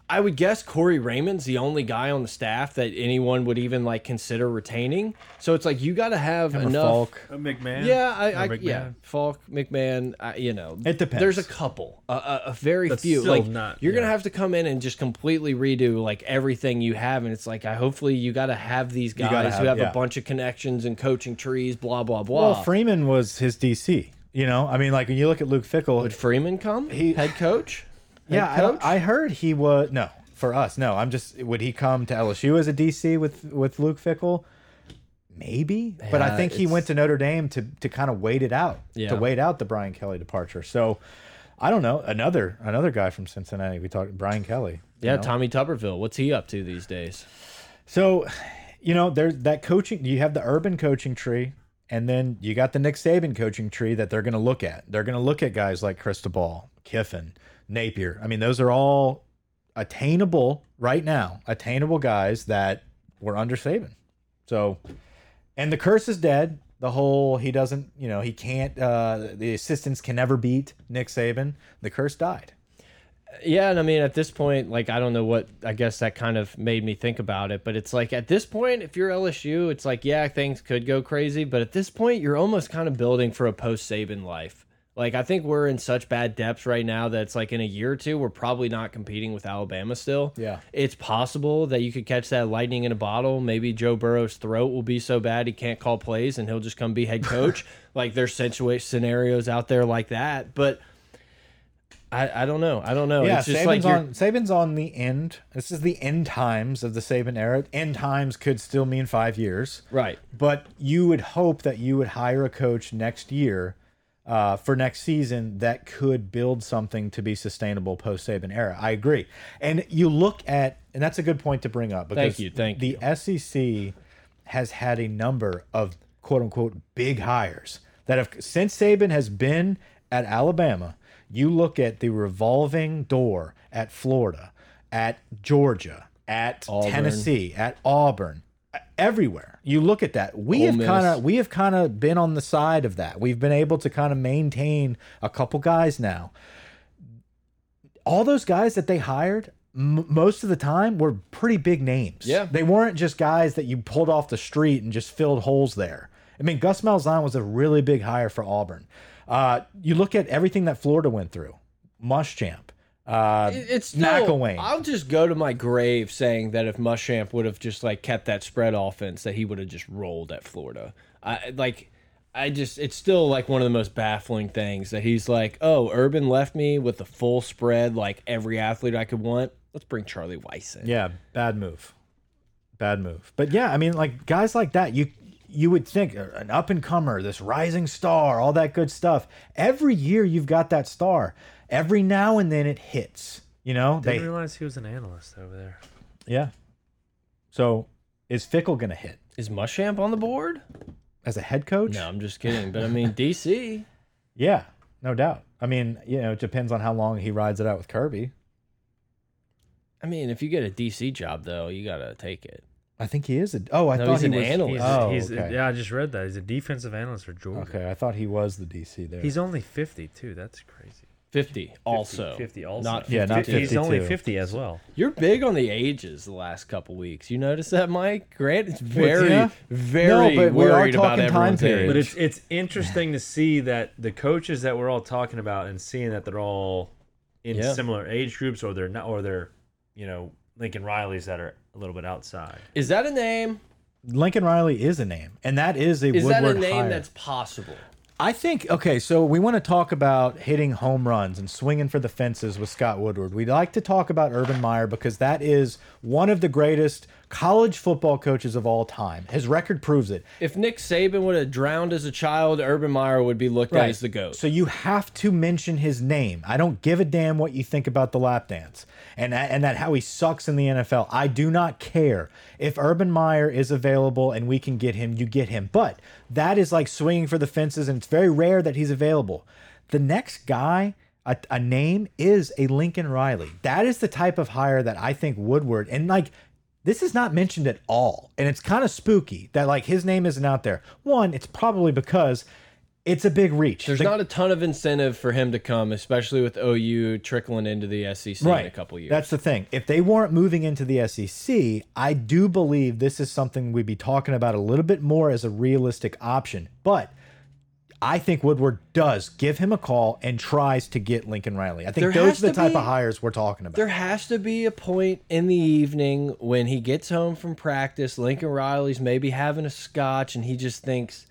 Speaker 2: I would guess Corey Raymond's the only guy on the staff that anyone would even like consider retaining. So it's like you got to have
Speaker 3: Remember
Speaker 2: enough.
Speaker 3: Faulk?
Speaker 4: Uh, McMahon.
Speaker 2: Yeah, I, I
Speaker 4: Or
Speaker 2: yeah, Faulk, McMahon. I, you know,
Speaker 3: It depends.
Speaker 2: There's a couple, a, a, a very
Speaker 4: That's
Speaker 2: few.
Speaker 4: still
Speaker 2: Like
Speaker 4: not-
Speaker 2: you're gonna have to come in and just completely redo like everything you have, and it's like I hopefully you got to have these guys
Speaker 3: gotta
Speaker 2: who
Speaker 3: have-
Speaker 2: have
Speaker 3: yeah.
Speaker 2: a bunch of connections and coaching trees, blah blah blah.
Speaker 3: Well, Freeman was his DC. You know, I mean, like when you look at Luke Fickell,
Speaker 2: Would Freeman come?
Speaker 3: He-
Speaker 2: head coach.
Speaker 3: Yeah, I, don't- I heard he was no for us. No, I'm just would he come to LSU as a DC with with Luke Fickell? Maybe, but I think he went to Notre Dame to to kind of wait it out,
Speaker 2: Yeah.
Speaker 3: to wait out the Brian Kelly departure. So, I don't know another another guy from Cincinnati. We talked Brian Kelly.
Speaker 2: yeah,
Speaker 3: know?
Speaker 2: Tommy Tuberville. What's he up to these days?
Speaker 3: So, you know, there's that coaching. You have the urban coaching tree, and then you got the Nick Saban coaching tree that they're going to look at. They're going to look at guys like Cristobal, Kiffin, Napier. I mean, those are all attainable right now, attainable guys that were under Saban. So, and the curse is dead. The whole he doesn't, you know, he can't. Uh, the assistants can never beat Nick Saban. The curse died.
Speaker 2: Yeah, and I mean at this point, like I don't know what I guess that kind of made me think about it, but it's like at this point, if you're LSU, it's like yeah, things could go crazy, but at this point, you're almost kind of building for a post Saban life. Like I think we're in such bad depths right now that it's like in a year or two, we're probably not competing with Alabama still.
Speaker 3: Yeah.
Speaker 2: it's possible that you could catch that lightning in a bottle. Maybe Joe Burrow's throat will be so bad he can't call plays, and he'll just come be head coach. like there's situation scenarios out there like that, but. I, I don't know. I don't know.
Speaker 3: Yeah,
Speaker 2: it's just
Speaker 3: Saban's
Speaker 2: like
Speaker 3: on Saban's on the end. This is the end times of the Saban era. End times could still mean five years,
Speaker 2: right.
Speaker 3: but you would hope that you would hire a coach next year uh, for next season that could build something to be sustainable post Saban era. I agree. And you look at, and that's a good point to bring up. Because
Speaker 2: Thank you, thank
Speaker 3: the SEC has had a number of quote unquote big hires that have since Saban has been at Alabama. You look at the revolving door at Florida, at Georgia, at
Speaker 2: Auburn.
Speaker 3: Tennessee, at Auburn, everywhere. You look at that. We
Speaker 2: Ole
Speaker 3: have kind of we have kind of been on the side of that. We've been able to kind of maintain a couple guys now. All those guys that they hired m most of the time were pretty big names.
Speaker 2: Yeah.
Speaker 3: They weren't just guys that you pulled off the street and just filled holes there. I mean, Gus Malzahn was a really big hire for Auburn. Uh, you look at everything that Florida went through. Muschamp, uh,
Speaker 2: It's still,
Speaker 3: McElwain.
Speaker 2: I'll just go to my grave saying that if Muschamp would have just like kept that spread offense, that he would have just rolled at Florida. I like, I just it's still like one of the most baffling things that he's like, oh, Urban left me with the full spread, like every athlete I could want. Let's bring Charlie Weis in.
Speaker 3: Yeah, bad move. Bad move. But yeah, I mean, like guys like that, you you would think uh, an up and comer, this rising star, all that good stuff. Every year you've got that star. Every now and then it hits. You know,
Speaker 4: Didn't
Speaker 3: they
Speaker 4: realize he was an analyst over there.
Speaker 3: yeah. So is Fickell gonna hit
Speaker 2: Is Muschamp on the board?
Speaker 3: as a head coach?
Speaker 2: No, I'm just kidding. But I mean, DC.
Speaker 3: Yeah, no doubt. I mean, you know, it depends on how long he rides it out with Kirby.
Speaker 2: I mean, if you get a DC job though, you gotta take it.
Speaker 3: I think he is a. Oh, I
Speaker 2: No,
Speaker 3: thought
Speaker 2: he's
Speaker 3: he
Speaker 2: an
Speaker 3: was.
Speaker 2: analyst.
Speaker 4: Oh, he's,
Speaker 3: Oh,
Speaker 4: he's
Speaker 3: okay.
Speaker 4: yeah, I just read that. He's a defensive analyst for Georgia.
Speaker 3: Okay, I thought he was the DC there.
Speaker 4: He's only 50 too. That's crazy.
Speaker 2: 50 also.
Speaker 4: 50 also.
Speaker 2: Not
Speaker 3: Yeah, not
Speaker 2: 52.
Speaker 4: He's only 50 as well.
Speaker 2: You're big on the ages the last couple weeks. You notice that, Mike? Grant is very,
Speaker 3: yeah?
Speaker 2: very
Speaker 3: No, but we are
Speaker 2: worried about
Speaker 3: talking time
Speaker 2: everyone's
Speaker 3: period.
Speaker 4: But it's it's interesting to see that the coaches that we're all talking about and seeing that they're all in
Speaker 2: Yeah.
Speaker 4: similar age groups or they're not or they're you know Lincoln Riley's that are a little bit outside.
Speaker 2: Is that a name?
Speaker 3: Lincoln Riley is a name, and that is a
Speaker 2: Is
Speaker 3: Woodward
Speaker 2: that a name
Speaker 3: hire.
Speaker 2: that's possible?
Speaker 3: I think okay, so we want to talk about hitting home runs and swinging for the fences with Scott Woodward. We'd like to talk about Urban Meyer because that is one of the greatest college football coaches of all time. His record proves it.
Speaker 2: If Nick Saban would have drowned as a child, Urban Meyer would be looked at as the GOAT.
Speaker 3: So you have to mention his name. I don't give a damn what you think about the lap dance and that, and that how he sucks in the NFL. I do not care. If Urban Meyer is available and we can get him, you get him. But that is like swinging for the fences, and it's very rare that he's available. The next guy, a, a name is a Lincoln Riley. That is the type of hire that I think Woodward and like. This is not mentioned at all, and it's kind of spooky that like his name isn't out there. One, it's probably because it's a big reach.
Speaker 2: There's
Speaker 3: The-
Speaker 2: not a ton of incentive for him to come, especially with OU trickling into the SEC in a couple years.
Speaker 3: That's the thing. If they weren't moving into the SEC, I do believe this is something we'd be talking about a little bit more as a realistic option. But I think Woodward does give him a call and tries to get Lincoln Riley. I think
Speaker 2: There
Speaker 3: those are the type
Speaker 2: be-
Speaker 3: of hires we're talking about.
Speaker 2: There has to be a point in the evening when he gets home from practice. Lincoln Riley's maybe having a scotch, and he just thinks,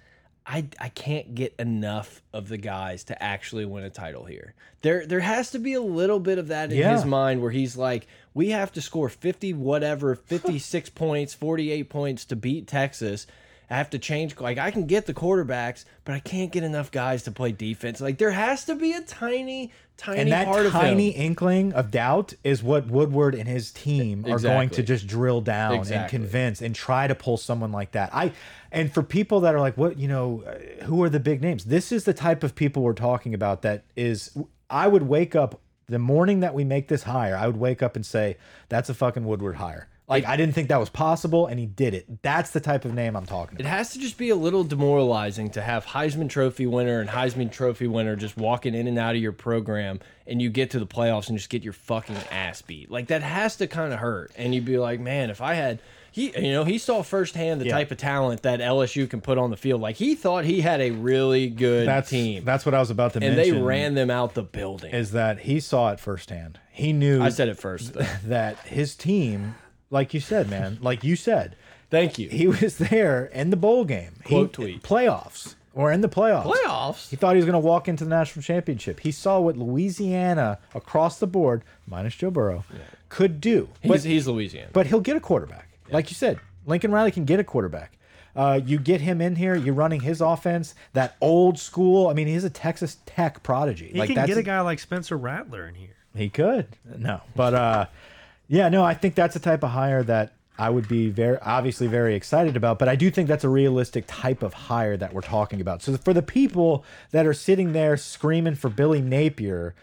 Speaker 2: "I I can't get enough of the guys to actually win a title here." There there has to be a little bit of that in
Speaker 3: Yeah.
Speaker 2: his mind where he's like, "We have to score fifty whatever, fifty six points, forty eight points to beat Texas." I have to change. Like I can get the quarterbacks, but I can't get enough guys to play defense. Like there has to be a tiny, tiny
Speaker 3: and that
Speaker 2: part
Speaker 3: tiny
Speaker 2: of
Speaker 3: inkling of doubt is what Woodward and his team are going to just drill down and convince and try to pull someone like that. I and for people that are like, what you know, who are the big names? This is the type of people we're talking about. That is, I would wake up the morning that we make this hire. I would wake up and say, that's a fucking Woodward hire. Like I didn't think that was possible, and he did it. That's the type of name I'm talking about.
Speaker 2: It has to just be a little demoralizing to have Heisman Trophy winner and Heisman Trophy winner just walking in and out of your program, and you get to the playoffs and just get your fucking ass beat. Like that has to kind of hurt, and you'd be like, man, if I had. He, you know, he saw firsthand the
Speaker 3: Yeah.
Speaker 2: type of talent that LSU can put on the field. Like he thought he had a really good
Speaker 3: That's
Speaker 2: team,
Speaker 3: That's what I was about to
Speaker 2: and they ran them out the building.
Speaker 3: Is that he saw it firsthand. He knew.
Speaker 2: I said it first. Though.
Speaker 3: that his team, like you said, man, like you said,
Speaker 2: Thank you.
Speaker 3: he was there in the bowl game.
Speaker 2: Quote
Speaker 3: he,
Speaker 2: tweet.
Speaker 3: Playoffs. Or in the playoffs.
Speaker 2: Playoffs.
Speaker 3: He thought he was going to walk into the national championship. He saw what Louisiana across the board, minus Joe Burrow, could do.
Speaker 2: He's,
Speaker 3: But,
Speaker 2: he's Louisiana.
Speaker 3: but he'll get a quarterback. Like you said, Lincoln Riley can get a quarterback. Uh, you get him in here, you're running his offense, that old school. I mean, he's a Texas Tech prodigy.
Speaker 4: He
Speaker 3: like
Speaker 4: can
Speaker 3: that's
Speaker 4: get a guy like Spencer Rattler in here.
Speaker 3: he could. No. But uh yeah, no, I think that's the type of hire that I would be very obviously very excited about, but I do think that's a realistic type of hire that we're talking about. So for the people that are sitting there screaming for Billy Napier,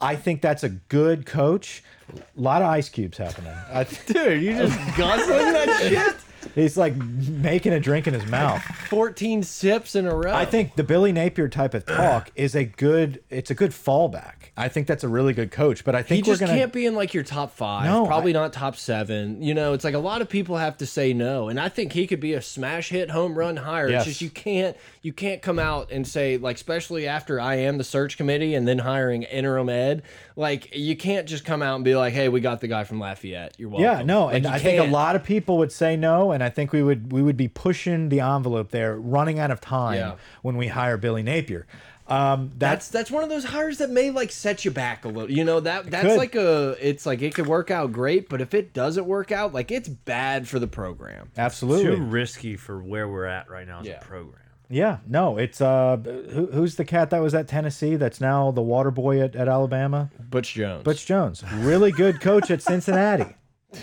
Speaker 3: I think that's a good coach. A lot of ice cubes happening. I
Speaker 2: Dude, you just guzzling that shit?
Speaker 3: He's like making a drink in his mouth.
Speaker 2: 14 sips in a row.
Speaker 3: I think the Billy Napier type of talk is a good. It's a good fallback. I think that's a really good coach. But I think
Speaker 2: he
Speaker 3: just gonna.
Speaker 2: can't be in like your top five.
Speaker 3: No,
Speaker 2: probably
Speaker 3: I-
Speaker 2: not top seven. You know, it's like a lot of people have to say no, and I think he could be a smash hit home run hire.
Speaker 3: Yes.
Speaker 2: It's just you can't you can't come out and say like, especially after I am the search committee and then hiring interim ed. Like you can't just come out and be like, hey, we got the guy from Lafayette. You're welcome.
Speaker 3: Yeah, no,
Speaker 2: Like,
Speaker 3: and I think a lot of people would say no, and I think we would we would be pushing the envelope there, running out of time
Speaker 2: Yeah.
Speaker 3: when we hire Billy Napier. Um,
Speaker 2: That's
Speaker 3: that's
Speaker 2: that's one of those hires that may like set you back a little. You know that that's
Speaker 3: could.
Speaker 2: like a it's like it could work out great, but if it doesn't work out, like it's bad for the program.
Speaker 3: absolutely
Speaker 4: Too risky for where we're at right now as
Speaker 2: Yeah.
Speaker 4: a program.
Speaker 3: yeah. No, it's uh, who, who's the cat that was at Tennessee that's now the water boy at, at Alabama?
Speaker 2: Butch Jones.
Speaker 3: Butch Jones, really good coach at Cincinnati.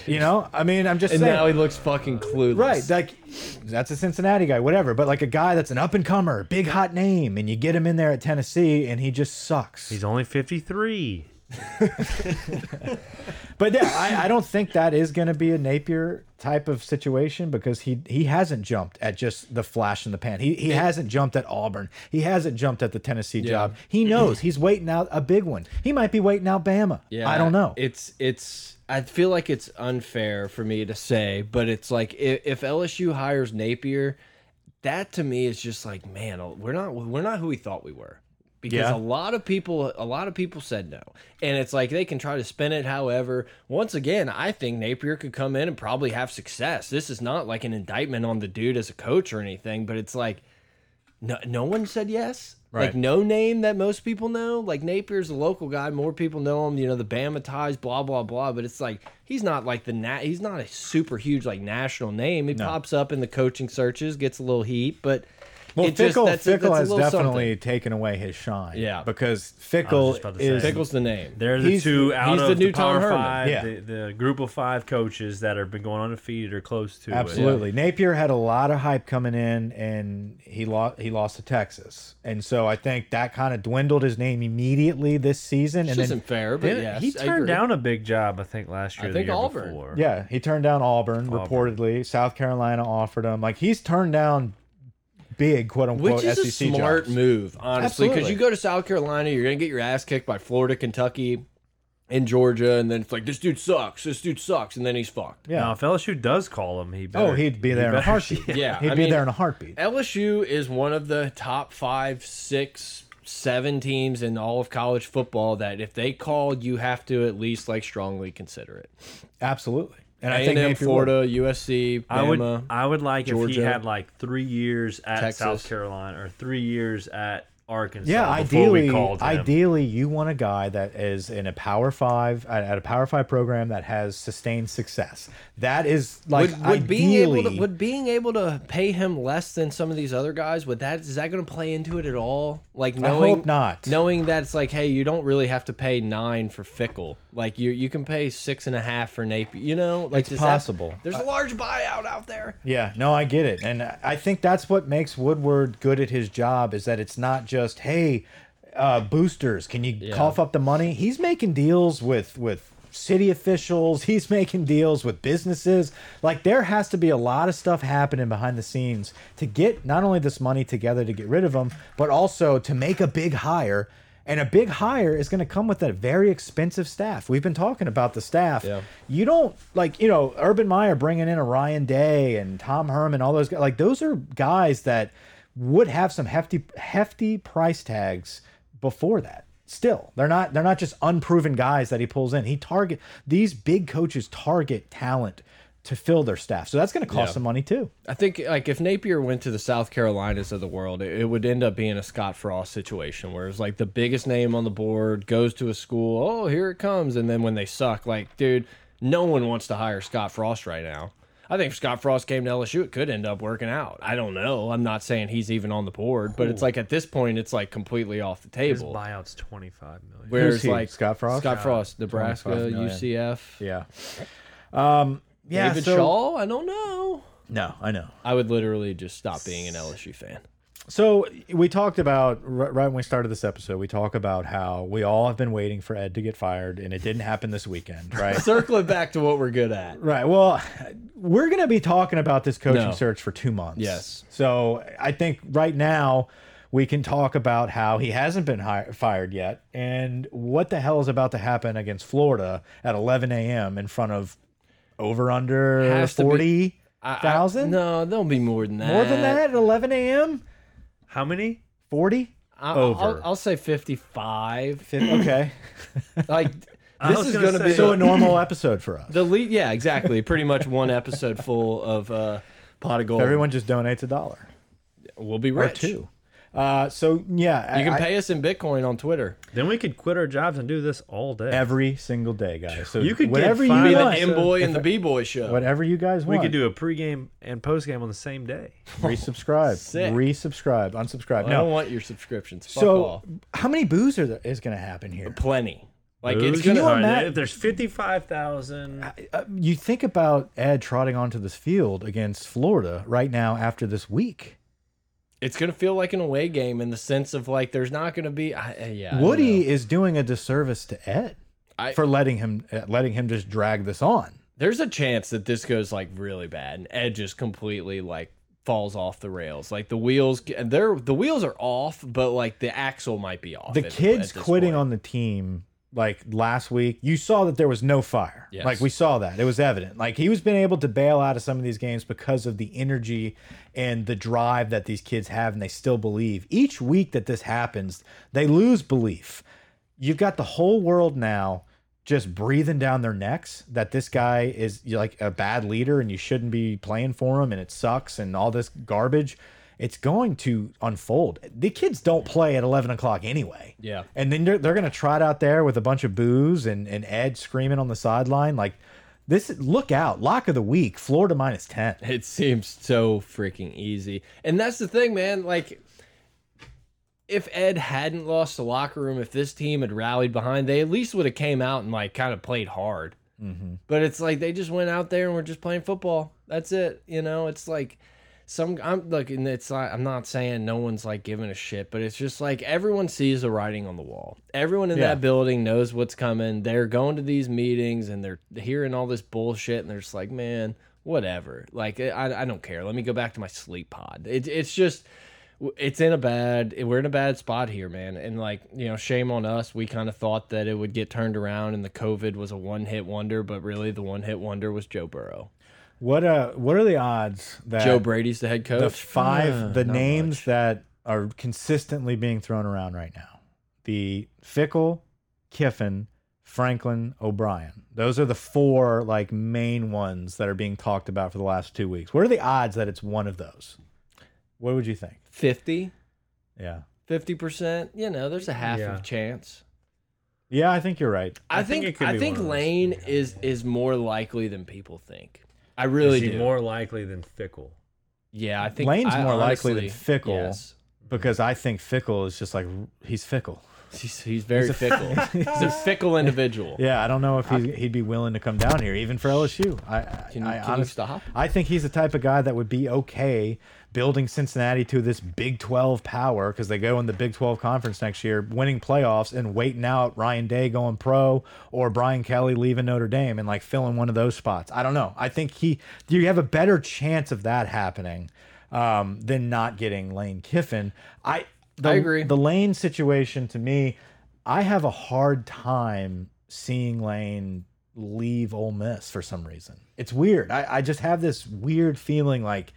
Speaker 3: You know, I mean, I'm just
Speaker 2: and
Speaker 3: saying.
Speaker 2: now he looks fucking clueless.
Speaker 3: Right, like that's a Cincinnati guy, whatever. But like a guy that's an up and comer, big hot name, and you get him in there at Tennessee, and he just sucks.
Speaker 4: He's only 53.
Speaker 3: But yeah, I, I don't think that is going to be a Napier type of situation because he he hasn't jumped at just the flash in the pan. He he hasn't jumped at Auburn. He hasn't jumped at the Tennessee job. He knows he's waiting out a big one. He might be waiting out Bama.
Speaker 2: Yeah,
Speaker 3: I don't know.
Speaker 2: It's it's. I feel like it's unfair for me to say, but it's like if, if LSU hires Napier, that to me is just like, man, we're not we're not who we thought we were. Because
Speaker 3: Yeah.
Speaker 2: a lot of people, a lot of people said no, and it's like they can try to spin it. However, once again, I think Napier could come in and probably have success. This is not like an indictment on the dude as a coach or anything, but it's like no, no one said yes. Like no name that most people know. Like Napier's a local guy, more people know him. You know the Bama ties, blah blah blah. But it's like he's not like the nat. He's not a super huge like national name. He pops up in the coaching searches, gets a little heat, but
Speaker 3: well,
Speaker 2: it just-
Speaker 3: Fickell,
Speaker 2: that's
Speaker 3: Fickell
Speaker 2: that's a
Speaker 3: has definitely
Speaker 2: something.
Speaker 3: taken away his shine.
Speaker 2: Yeah.
Speaker 3: because Fickell
Speaker 4: just about to
Speaker 3: is
Speaker 4: say.
Speaker 2: Pickle's the name.
Speaker 4: They're the
Speaker 3: He's-
Speaker 4: two out
Speaker 2: he's
Speaker 4: of
Speaker 2: the
Speaker 4: the,
Speaker 2: new Tom
Speaker 4: Power
Speaker 2: Herman.
Speaker 4: Five,
Speaker 3: Yeah.
Speaker 4: the, the group of five coaches that have been going undefeated or close to it.
Speaker 3: Absolutely. Napier had a lot of hype coming in and he lost he lost to Texas. And so I think that kind of dwindled his name immediately this season
Speaker 2: Which
Speaker 3: and
Speaker 2: isn't fair, but
Speaker 4: Yeah,
Speaker 2: yes,
Speaker 4: he turned down a big job, I think, last year.
Speaker 2: I think
Speaker 4: the year
Speaker 2: Auburn.
Speaker 4: Before.
Speaker 3: yeah, he turned down Auburn, reportedly. South Carolina offered him. Like he's turned down big quote unquote
Speaker 2: Which is a
Speaker 3: SEC
Speaker 2: smart
Speaker 3: jobs.
Speaker 2: move, honestly, because you go to South Carolina, you're gonna get your ass kicked by Florida, Kentucky, and Georgia, and then it's like this dude sucks, this dude sucks, and then he's fucked.
Speaker 3: Yeah.
Speaker 4: Now, if LSU does call him, he oh, better,
Speaker 3: oh, he'd be
Speaker 4: he
Speaker 3: there in a
Speaker 4: better-
Speaker 3: heartbeat.
Speaker 2: Yeah,
Speaker 3: he'd
Speaker 2: I
Speaker 3: be
Speaker 2: mean-
Speaker 3: there in a heartbeat.
Speaker 2: LSU is one of the top five, six, seven teams in all of college football that if they called, you have to at least like strongly consider it.
Speaker 3: Absolutely. And I think
Speaker 2: and M,
Speaker 3: Napier would.
Speaker 2: Florida, USC, Bama.
Speaker 4: I would, I would like if he
Speaker 2: Georgia,
Speaker 4: had like three years at
Speaker 2: Texas.
Speaker 4: South Carolina or three years at Arkansas.
Speaker 3: Yeah,
Speaker 4: before we
Speaker 3: ideally,
Speaker 4: called him.
Speaker 3: ideally, you want a guy that is in a Power Five at, at a Power Five program that has sustained success. That is like
Speaker 2: would, would being able
Speaker 3: ideally-
Speaker 2: to would being able to pay him less than some of these other guys would that is that going to play into it at all like knowing
Speaker 3: hope not.
Speaker 2: knowing that it's like hey you don't really have to pay nine for Fickell like you you can pay six and a half for Napier you know like
Speaker 3: It's
Speaker 2: does that-
Speaker 3: possible.
Speaker 2: there's a large buyout out there
Speaker 3: Yeah, no, I get it, and I think that's what makes Woodward good at his job is that it's not just hey, uh, boosters, can you cough up the money? He's making deals with with city officials. He's making deals with businesses. Like there has to be a lot of stuff happening behind the scenes to get not only this money together to get rid of him, but also to make a big hire. And a big hire is going to come with a very expensive staff. We've been talking about the staff.
Speaker 2: Yeah.
Speaker 3: You don't like, you know, Urban Meyer bringing in a Ryan Day and Tom Herman, all those guys. Like those are guys that would have some hefty, hefty price tags before that. Still, they're not. They're not just unproven guys that he pulls in. He target these big coaches target talent to fill their staff. So that's going to cost
Speaker 2: Yeah.
Speaker 3: some money too.
Speaker 2: I think like if Napier went to the South Carolinas of the world, it, it would end up being a Scott Frost situation where it's like the biggest name on the board goes to a school, oh here it comes, and then when they suck, like dude, no one wants to hire Scott Frost right now. I think if Scott Frost came to LSU, it could end up working out. I don't know. I'm not saying he's even on the board, but it's like at this point, it's like completely off the
Speaker 4: His
Speaker 2: table.
Speaker 4: buyout's twenty five million.
Speaker 2: Whereas like
Speaker 3: Scott Frost?
Speaker 2: Scott Frost, Nebraska, UCF,
Speaker 3: Yeah. Um. Yeah.
Speaker 2: David
Speaker 3: so,
Speaker 2: Shaw. I don't know.
Speaker 3: No, I know.
Speaker 2: I would literally just stop being an LSU fan.
Speaker 3: So we talked about right right when we started this episode. We talk about how we all have been waiting for Ed to get fired, and it didn't happen this weekend, right?
Speaker 2: Circle it back to what we're good at.
Speaker 3: Right. Well, we're going to be talking about this coaching
Speaker 2: No.
Speaker 3: search for two months.
Speaker 2: Yes.
Speaker 3: So I think right now we can talk about how he hasn't been hi fired yet and what the hell is about to happen against Florida at 11 a.m. in front of over under
Speaker 2: Has to be- I- I-
Speaker 3: 40,000?
Speaker 2: No, there'll be more than that.
Speaker 3: More than that at 11 a.m.?
Speaker 4: How many?
Speaker 3: 40?
Speaker 2: I'll,
Speaker 3: Over.
Speaker 2: I'll, I'll say 55.
Speaker 3: Okay.
Speaker 2: Like this is
Speaker 4: gonna
Speaker 2: be
Speaker 3: so a normal episode for us.
Speaker 2: the lead. Yeah, exactly. Pretty much one episode full of uh, pot of gold.
Speaker 3: Everyone just donates a dollar
Speaker 2: We'll be
Speaker 3: or
Speaker 2: rich.
Speaker 3: two. Uh, so yeah,
Speaker 2: You can
Speaker 3: I-
Speaker 2: pay us in Bitcoin on Twitter.
Speaker 4: Then we could quit our jobs and do this all day.
Speaker 3: every single day, guys. So
Speaker 4: You could get
Speaker 3: whatever you
Speaker 4: five
Speaker 2: Be the
Speaker 3: want,
Speaker 4: episodes.
Speaker 2: M boy and the B boy show.
Speaker 3: whatever you guys want.
Speaker 4: we could do a pregame and postgame on the same day.
Speaker 3: resubscribe,
Speaker 2: Sick.
Speaker 3: resubscribe, unsubscribe.
Speaker 2: I don't want your subscriptions. Fuck
Speaker 3: So
Speaker 2: off.
Speaker 3: how many boos are there, is going to happen here?
Speaker 2: Plenty. Like
Speaker 4: Booze?
Speaker 2: it's gonna.
Speaker 3: you
Speaker 4: All right,
Speaker 3: imagine-
Speaker 4: if there's fifty five thousand,
Speaker 3: Uh, you think about Ed trotting onto this field against Florida right now after this week.
Speaker 2: It's gonna feel like an away game in the sense of like there's not gonna be. I, uh, yeah. I
Speaker 3: Woody is doing a disservice to Ed
Speaker 2: I-
Speaker 3: for letting him uh, letting him just drag this on.
Speaker 2: There's a chance that this goes like really bad and Ed just completely like falls off the rails. Like the wheels, they're the wheels are off, but like the axle might be off.
Speaker 3: the kids quitting
Speaker 2: point.
Speaker 3: on the team like last week you saw that there was no fire.
Speaker 2: Yes.
Speaker 3: like we saw that. It was evident. Like he was been able to bail out of some of these games because of the energy and the drive that these kids have and they still believe. Each week that this happens they lose belief. You've got the whole world now just breathing down their necks that this guy is like a bad leader and you shouldn't be playing for him and it sucks and all this garbage it's going to unfold the kids don't play at 11 o'clock anyway
Speaker 2: Yeah.
Speaker 3: and then they're, they're going to trot out there with a bunch of booze and, and Ed screaming on the sideline. Like, this, look out. Lock of the week, Florida minus 10.
Speaker 2: It seems so freaking easy. And that's the thing, man. Like, if Ed hadn't lost the locker room, if this team had rallied behind, they at least would have came out and like kind of played hard. Mm-hmm. But it's like they just went out there and were just playing football. That's it. You know, it's like some. I'm like, and it's like I'm not saying no one's like giving a shit, but it's just like everyone sees the writing on the wall. Everyone in
Speaker 3: Yeah.
Speaker 2: that building knows what's coming. They're going to these meetings and they're hearing all this bullshit, and they're just like, man, whatever. Like I, I don't care. Let me go back to my sleep pod. It, it's just it's in a bad we're in a bad spot here man and like you know shame on us we kind of thought that it would get turned around and the covid was a one-hit wonder but really the one-hit wonder was joe burrow
Speaker 3: What uh, what are the odds that
Speaker 2: joe brady's the head coach
Speaker 3: the five,
Speaker 2: Uh,
Speaker 3: the names
Speaker 2: much.
Speaker 3: that are consistently being thrown around right now? The Fickell, Kiffin, Franklin, O'Brien. Those are the four like main ones that are being talked about for the last two weeks. What are the odds that it's one of those? What would you think?
Speaker 2: 50
Speaker 3: Yeah.
Speaker 2: 50% you know there's a half
Speaker 4: Yeah.
Speaker 2: of chance
Speaker 3: Yeah, I think you're right.
Speaker 2: i,
Speaker 4: I think
Speaker 2: think,
Speaker 4: it could
Speaker 2: i
Speaker 4: be
Speaker 2: think
Speaker 4: one
Speaker 2: lane is is more likely than people think i really
Speaker 4: is he
Speaker 2: do
Speaker 4: more likely than Fickell?
Speaker 2: yeah i think
Speaker 3: Lane's
Speaker 2: I
Speaker 3: more likely than Fickell.
Speaker 2: yes.
Speaker 3: because I think Fickell is just like he's fickle.
Speaker 2: He's, he's very fickle he's a fickle individual
Speaker 3: Yeah, I don't know if he, he'd be willing to come down here, even for LSU. I, I,
Speaker 2: Can you-
Speaker 3: I
Speaker 2: can you
Speaker 3: honest-
Speaker 2: stop?
Speaker 3: I think he's the type of guy that would be okay building Cincinnati to this Big 12 power because they go in the Big 12 conference next year, winning playoffs and waiting out Ryan Day going pro or Brian Kelly leaving Notre Dame and like filling one of those spots. I don't know. I think he, you have a better chance of that happening um, than not getting Lane Kiffin. I, the,
Speaker 2: I agree.
Speaker 3: The Lane situation to me, I have a hard time seeing Lane leave Ole Miss for some reason. It's weird. I, I just have this weird feeling like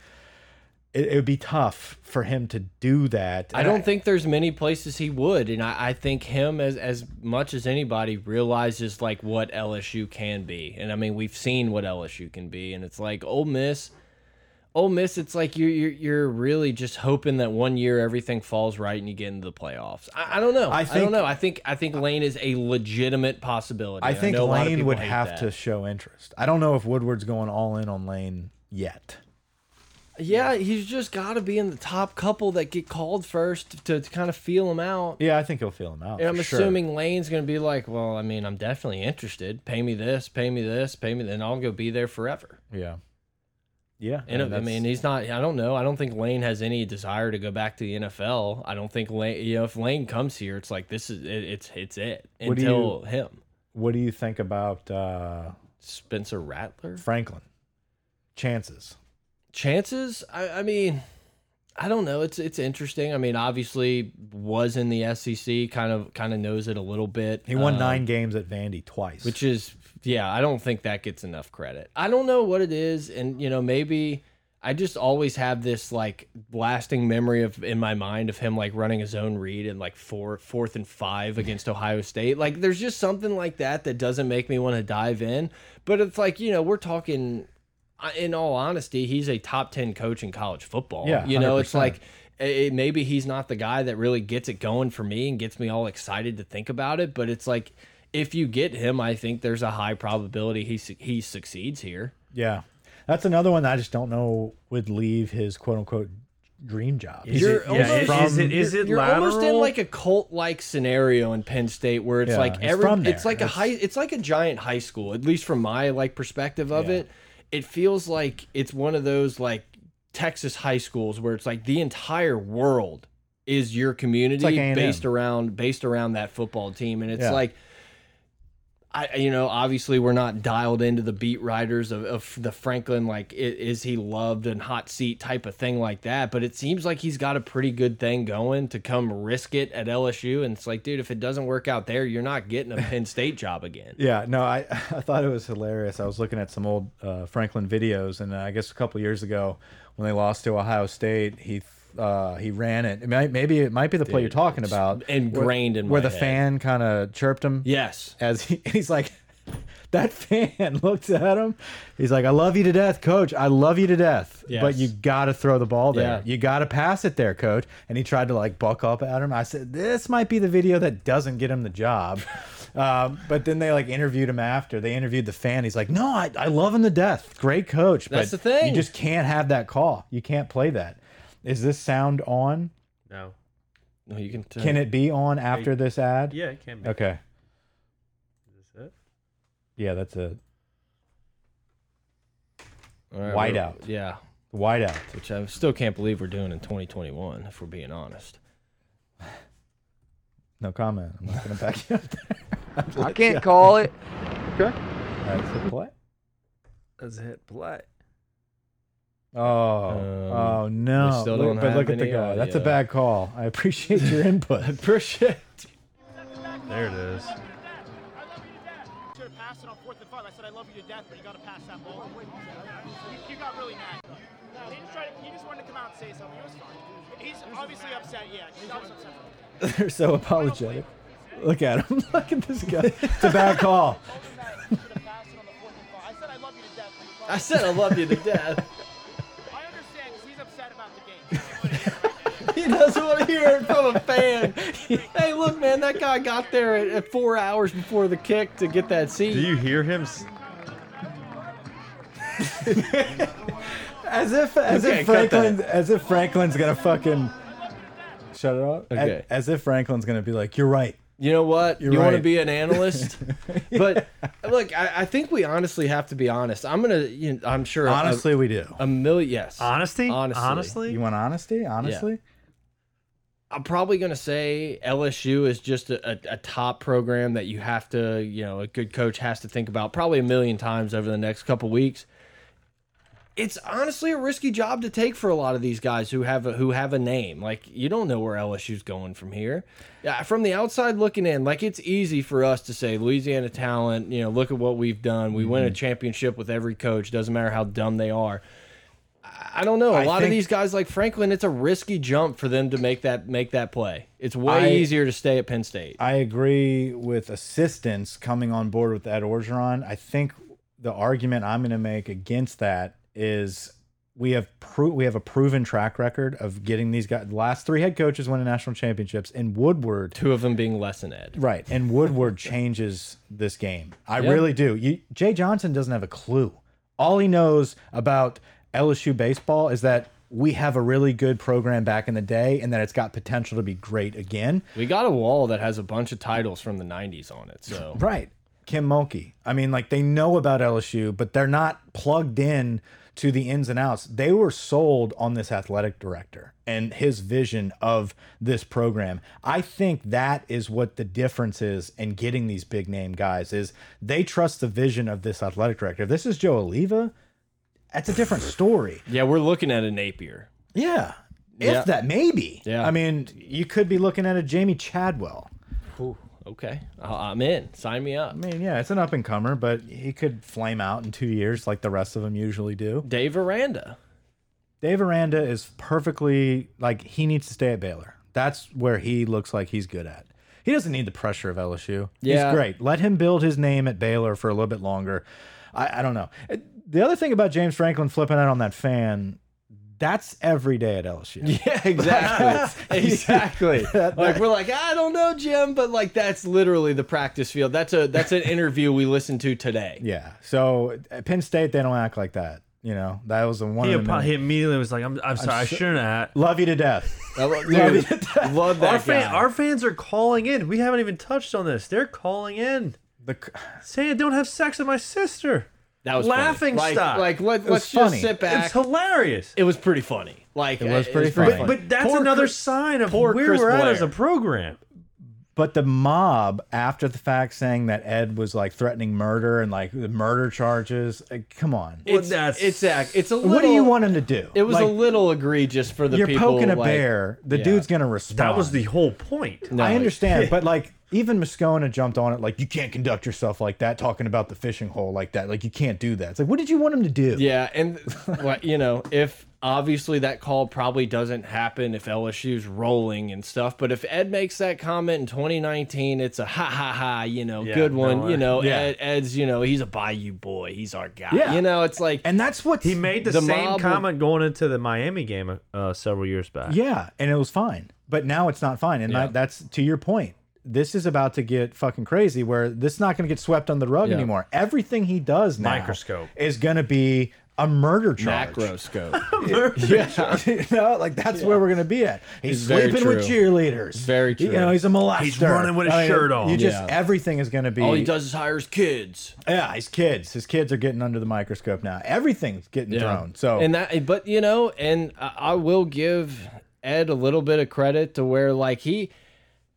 Speaker 3: it, it would be tough for him to do that.
Speaker 2: I don't think there's many places he would, and I, I think him as as much as anybody realizes like what LSU can be, and I mean we've seen what LSU can be, and it's like Ole Miss, Ole Miss. It's like you're you're, you're really just hoping that one year everything falls right and you get into the playoffs. I, I don't know.
Speaker 3: I
Speaker 2: I,
Speaker 3: think-
Speaker 2: don't know. I think I think Lane is a legitimate possibility.
Speaker 3: I think
Speaker 2: know a lot of
Speaker 3: Lane would have
Speaker 2: that.
Speaker 3: to show interest. I don't know if Woodward's going all in on Lane yet.
Speaker 2: Yeah, he's just got to be in the top couple that get called first to, to kind of feel him out.
Speaker 3: Yeah, I think he'll feel him out.
Speaker 2: And I'm
Speaker 3: for sure.
Speaker 2: assuming Lane's going to be like, well, I mean, I'm definitely interested. Pay me this, pay me this, pay me, then I'll go be there forever.
Speaker 3: Yeah. Yeah.
Speaker 2: And I mean, he's not. I don't know. I don't think Lane has any desire to go back to the NFL. I don't think Lane. You know, if Lane comes here, it's like this is it, it's it's it
Speaker 3: What
Speaker 2: until him.
Speaker 3: what do you think about uh,
Speaker 2: Spencer Rattler
Speaker 3: Franklin? Chances.
Speaker 2: chances. I, I mean, I don't know. It's it's interesting. I mean, obviously was in the SEC. Kind of kind of knows it a little bit.
Speaker 3: He won
Speaker 2: Um,
Speaker 3: nine games at Vandy twice.
Speaker 2: which is yeah i don't think that gets enough credit. I don't know what it is and you know maybe i just always have this like lasting memory of in my mind of him like running his own read and like four fourth and five against ohio state. Like there's just something like that that doesn't make me want to dive in. But it's like you know we're talking in all honesty he's a top 10 coach in college football.
Speaker 3: Yeah,
Speaker 2: you know it's
Speaker 3: 100%.
Speaker 2: like it, maybe he's not the guy that really gets it going for me and gets me all excited to think about it but it's like if you get him i think there's a high probability he su- he succeeds here
Speaker 3: yeah, that's another one that I just don't know would leave his quote unquote dream job.
Speaker 4: Is
Speaker 2: You're
Speaker 4: it, yeah, is,
Speaker 2: almost-
Speaker 4: is it is it
Speaker 2: you're
Speaker 4: lateral?
Speaker 2: almost in like a cult like scenario in Penn State where it's
Speaker 3: Yeah,
Speaker 2: like
Speaker 3: he's
Speaker 2: every
Speaker 3: from there.
Speaker 2: it's like a high it's like a giant high school at least from my like perspective of
Speaker 3: Yeah.
Speaker 2: it it feels like it's one of those like Texas high schools where it's like the entire world is your community
Speaker 3: like
Speaker 2: based around based around that football team and it's
Speaker 3: Yeah.
Speaker 2: like I, you know, obviously we're not dialed into the beat writers of, of the Franklin, like, is he loved and hot seat type of thing like that. But it seems like he's got a pretty good thing going to come risk it at LSU. And it's like, dude, if it doesn't work out there, you're not getting a Penn State job again.
Speaker 3: Yeah, no, I I thought it was hilarious. I was looking at some old uh, Franklin videos, and uh, I guess a couple years ago when they lost to Ohio State, he uh, he ran it. it might, maybe it might be the play you're talking about,
Speaker 2: ingrained in
Speaker 3: where the
Speaker 2: head.
Speaker 3: fan kind of chirped him.
Speaker 2: Yes.
Speaker 3: as he, he's like, that fan looks at him. He's like, I love you to death, coach. I love you to death.
Speaker 2: Yes.
Speaker 3: But you got to throw the ball there.
Speaker 2: Yeah.
Speaker 3: You got to pass it there, coach. And he tried to like buck up at him. I said, this might be the video that doesn't get him the job. um, but then they like interviewed him after. They interviewed the fan. He's like, no, I, I love him to death. Great coach.
Speaker 2: That's the thing.
Speaker 3: You just can't have that call. You can't play that. Is this sound on?
Speaker 4: No.
Speaker 2: No, you can.
Speaker 3: Can it be on after this ad?
Speaker 4: Yeah, it can be.
Speaker 3: Okay.
Speaker 4: Is this it?
Speaker 3: Yeah, that's a
Speaker 2: All right,
Speaker 3: Whiteout.
Speaker 2: we're- Yeah.
Speaker 3: whiteout.
Speaker 2: Which I still can't believe we're doing in 2021, if we're being honest.
Speaker 3: No comment. I'm not going to back you up there.
Speaker 5: I can't call it.
Speaker 3: Okay. That's a play.
Speaker 4: Let's hit play.
Speaker 3: Oh,
Speaker 2: Um,
Speaker 3: oh no!
Speaker 2: we still don't
Speaker 3: but look at the guy. That's a bad call. I appreciate your input.
Speaker 2: I Appreciate.
Speaker 4: There it is.
Speaker 6: should have passed it on fourth and five. I said I love you to death, but you got to pass that ball. You, you got really mad. No, he just tried. To, he just wanted to come out and say something. It was fine. He's obviously upset. Yeah, he's obviously upset.
Speaker 3: They're so apologetic. Look at him. Look at this guy. It's a bad call.
Speaker 6: Told him that he should have passed it on the fourth and five. I said I love you to death.
Speaker 2: He doesn't want to hear it from a fan. hey, look, man, that guy got there at, at four hours before the kick to get that seat.
Speaker 4: Do you hear him? s-
Speaker 3: As if, as
Speaker 2: Okay,
Speaker 3: if Franklin, as if Franklin's gonna fucking shut it off. As-
Speaker 2: Okay.
Speaker 3: As, if Franklin's gonna be like, "You're right."
Speaker 2: You know what?
Speaker 3: You're
Speaker 2: you want to be an analyst, but look, I, I think we honestly have to be honest. I'm gonna, you know, I'm sure, a-
Speaker 3: Honestly, we do.
Speaker 2: a, million. Yes,
Speaker 4: Honesty?
Speaker 2: Honestly.
Speaker 4: Honestly?
Speaker 3: You want honesty? Honestly,
Speaker 2: I'm probably gonna say LSU is just a, a, a top program that you have to, you know, a good coach has to think about probably a million times over the next couple weeks. It's honestly a risky job to take for a lot of these guys who have a, who have a name. Like you don't know where LSU's going from here. Yeah, from the outside looking in, like it's easy for us to say Louisiana talent. You know, look at what we've done. We win a mm-hmm. championship with every coach. Doesn't matter how dumb they are. I- I don't know. A
Speaker 3: I
Speaker 2: lot of these guys like Franklin, it's a risky jump for them to make that make that play. It's way
Speaker 3: I-
Speaker 2: easier to stay at Penn State.
Speaker 3: I agree with assistants coming on board with Ed Orgeron. I think the argument I'm going to make against that is we have pro we have a proven track record of getting these guys. The last three head coaches win national championships, and Woodward,
Speaker 2: Two of them being less than Ed.
Speaker 3: right? And Woodward changes this game. I
Speaker 2: Yeah.
Speaker 3: really do. You, Jay Johnson doesn't have a clue. All he knows about LSU baseball is that we have a really good program back in the day, and that it's got potential to be great again.
Speaker 2: We got a wall that has a bunch of titles from the 90s on it. So
Speaker 3: Right. Kim Mulkey. I mean, like they know about LSU, but they're not plugged in to the ins and outs. They were sold on this athletic director and his vision of this program. I think that is what the difference is in getting these big name guys is they trust the vision of this athletic director. If this is Joe Alleva, that's a different story.
Speaker 2: yeah, we're looking at a Napier.
Speaker 3: Yeah. If
Speaker 2: Yeah.
Speaker 3: that maybe.
Speaker 2: Yeah.
Speaker 3: I mean, you could be looking at a Jamey Chadwell.
Speaker 2: Okay, I'm in. Sign me up.
Speaker 3: I mean, yeah, it's an up and comer, but he could flame out in two years like the rest of them usually do.
Speaker 2: Dave Aranda.
Speaker 3: Dave Aranda is perfectly like he needs to stay at Baylor. That's where he looks like he's good at. He doesn't need the pressure of LSU.
Speaker 2: Yeah.
Speaker 3: He's great. Let him build his name at Baylor for a little bit longer. I, I don't know. The other thing about James Franklin flipping out on that fan, that's every day at LSU.
Speaker 2: Yeah, exactly. exactly. like we're like, I don't know, Jim, but like that's literally the practice field. That's a that's an interview we listened to today.
Speaker 3: Yeah. So at Penn State, they don't act like that. You know, that was the one.
Speaker 4: He,
Speaker 3: of the
Speaker 4: he immediately was like, "I'm, I'm sorry, I
Speaker 3: so-
Speaker 4: shouldn't have."
Speaker 3: Love you to death.
Speaker 2: I lo- dude, love that
Speaker 4: Our, fan,
Speaker 2: guy.
Speaker 4: our fans are calling in. We haven't even touched on this. They're calling in
Speaker 3: The,
Speaker 4: saying, "Don't have sex with my sister."
Speaker 2: That was
Speaker 4: laughing
Speaker 2: funny.
Speaker 4: stock.
Speaker 2: Like, like let,
Speaker 3: was
Speaker 2: let's
Speaker 3: funny.
Speaker 2: just sit back.
Speaker 4: It's hilarious.
Speaker 2: it was pretty funny. Like it
Speaker 3: was uh, pretty funny.
Speaker 4: But that's
Speaker 2: Poor
Speaker 4: another
Speaker 2: Chris-
Speaker 4: sign of where
Speaker 2: Chris
Speaker 4: we're at as a program.
Speaker 3: But the mob, after the fact, saying that Ed was like threatening murder and like the murder charges. like, come on.
Speaker 2: It's
Speaker 4: that's-
Speaker 2: it's Zach. It's a little.
Speaker 3: what do you want him to do?
Speaker 2: It was
Speaker 3: Like,
Speaker 2: a little egregious for the
Speaker 3: You're
Speaker 2: people.
Speaker 3: poking a
Speaker 2: like-
Speaker 3: bear. The
Speaker 2: yeah.
Speaker 3: dude's gonna respond.
Speaker 4: That was the whole point.
Speaker 2: No,
Speaker 3: I understand, but like even Moscona jumped on it. Like you can't conduct yourself like that, talking about the fishing hole like that. Like you can't do that. It's like, what did you want him to do?
Speaker 2: Yeah, and what you know, if obviously that call probably doesn't happen if LSU's rolling and stuff, but if Ed makes that comment in 2019, it's a ha ha ha, you know,
Speaker 4: Yeah,
Speaker 2: good one.
Speaker 4: no,
Speaker 2: you know,
Speaker 3: yeah.
Speaker 2: Ed, Ed's, you know, he's a Bayou boy, he's our guy.
Speaker 3: Yeah.
Speaker 2: You know, it's like
Speaker 3: And that's what
Speaker 4: He made the,
Speaker 2: The
Speaker 4: same comment going into the Miami game uh, several years back.
Speaker 3: Yeah, and it was fine. But now it's not fine. And
Speaker 2: Yeah.
Speaker 3: that, that's to your point. This is about to get fucking crazy where this is not going to get swept under the rug
Speaker 2: Yeah.
Speaker 3: anymore. Everything he does now
Speaker 4: Microscope.
Speaker 3: is going to be a murder charge.
Speaker 2: macroscope.
Speaker 3: you know, like that's where we're gonna be at. He's
Speaker 2: It's
Speaker 3: sleeping with
Speaker 2: true.
Speaker 3: cheerleaders.
Speaker 2: very true.
Speaker 3: You know, he's a molester.
Speaker 4: He's running with his oh,
Speaker 3: I mean,
Speaker 4: shirt on.
Speaker 3: You just
Speaker 2: Yeah.
Speaker 3: everything is gonna be.
Speaker 2: All he does is hires kids.
Speaker 3: Yeah, his kids. His kids are getting under the microscope now. Everything's getting thrown. So
Speaker 2: and that, but you know, and I, I will give Ed a little bit of credit to where like he,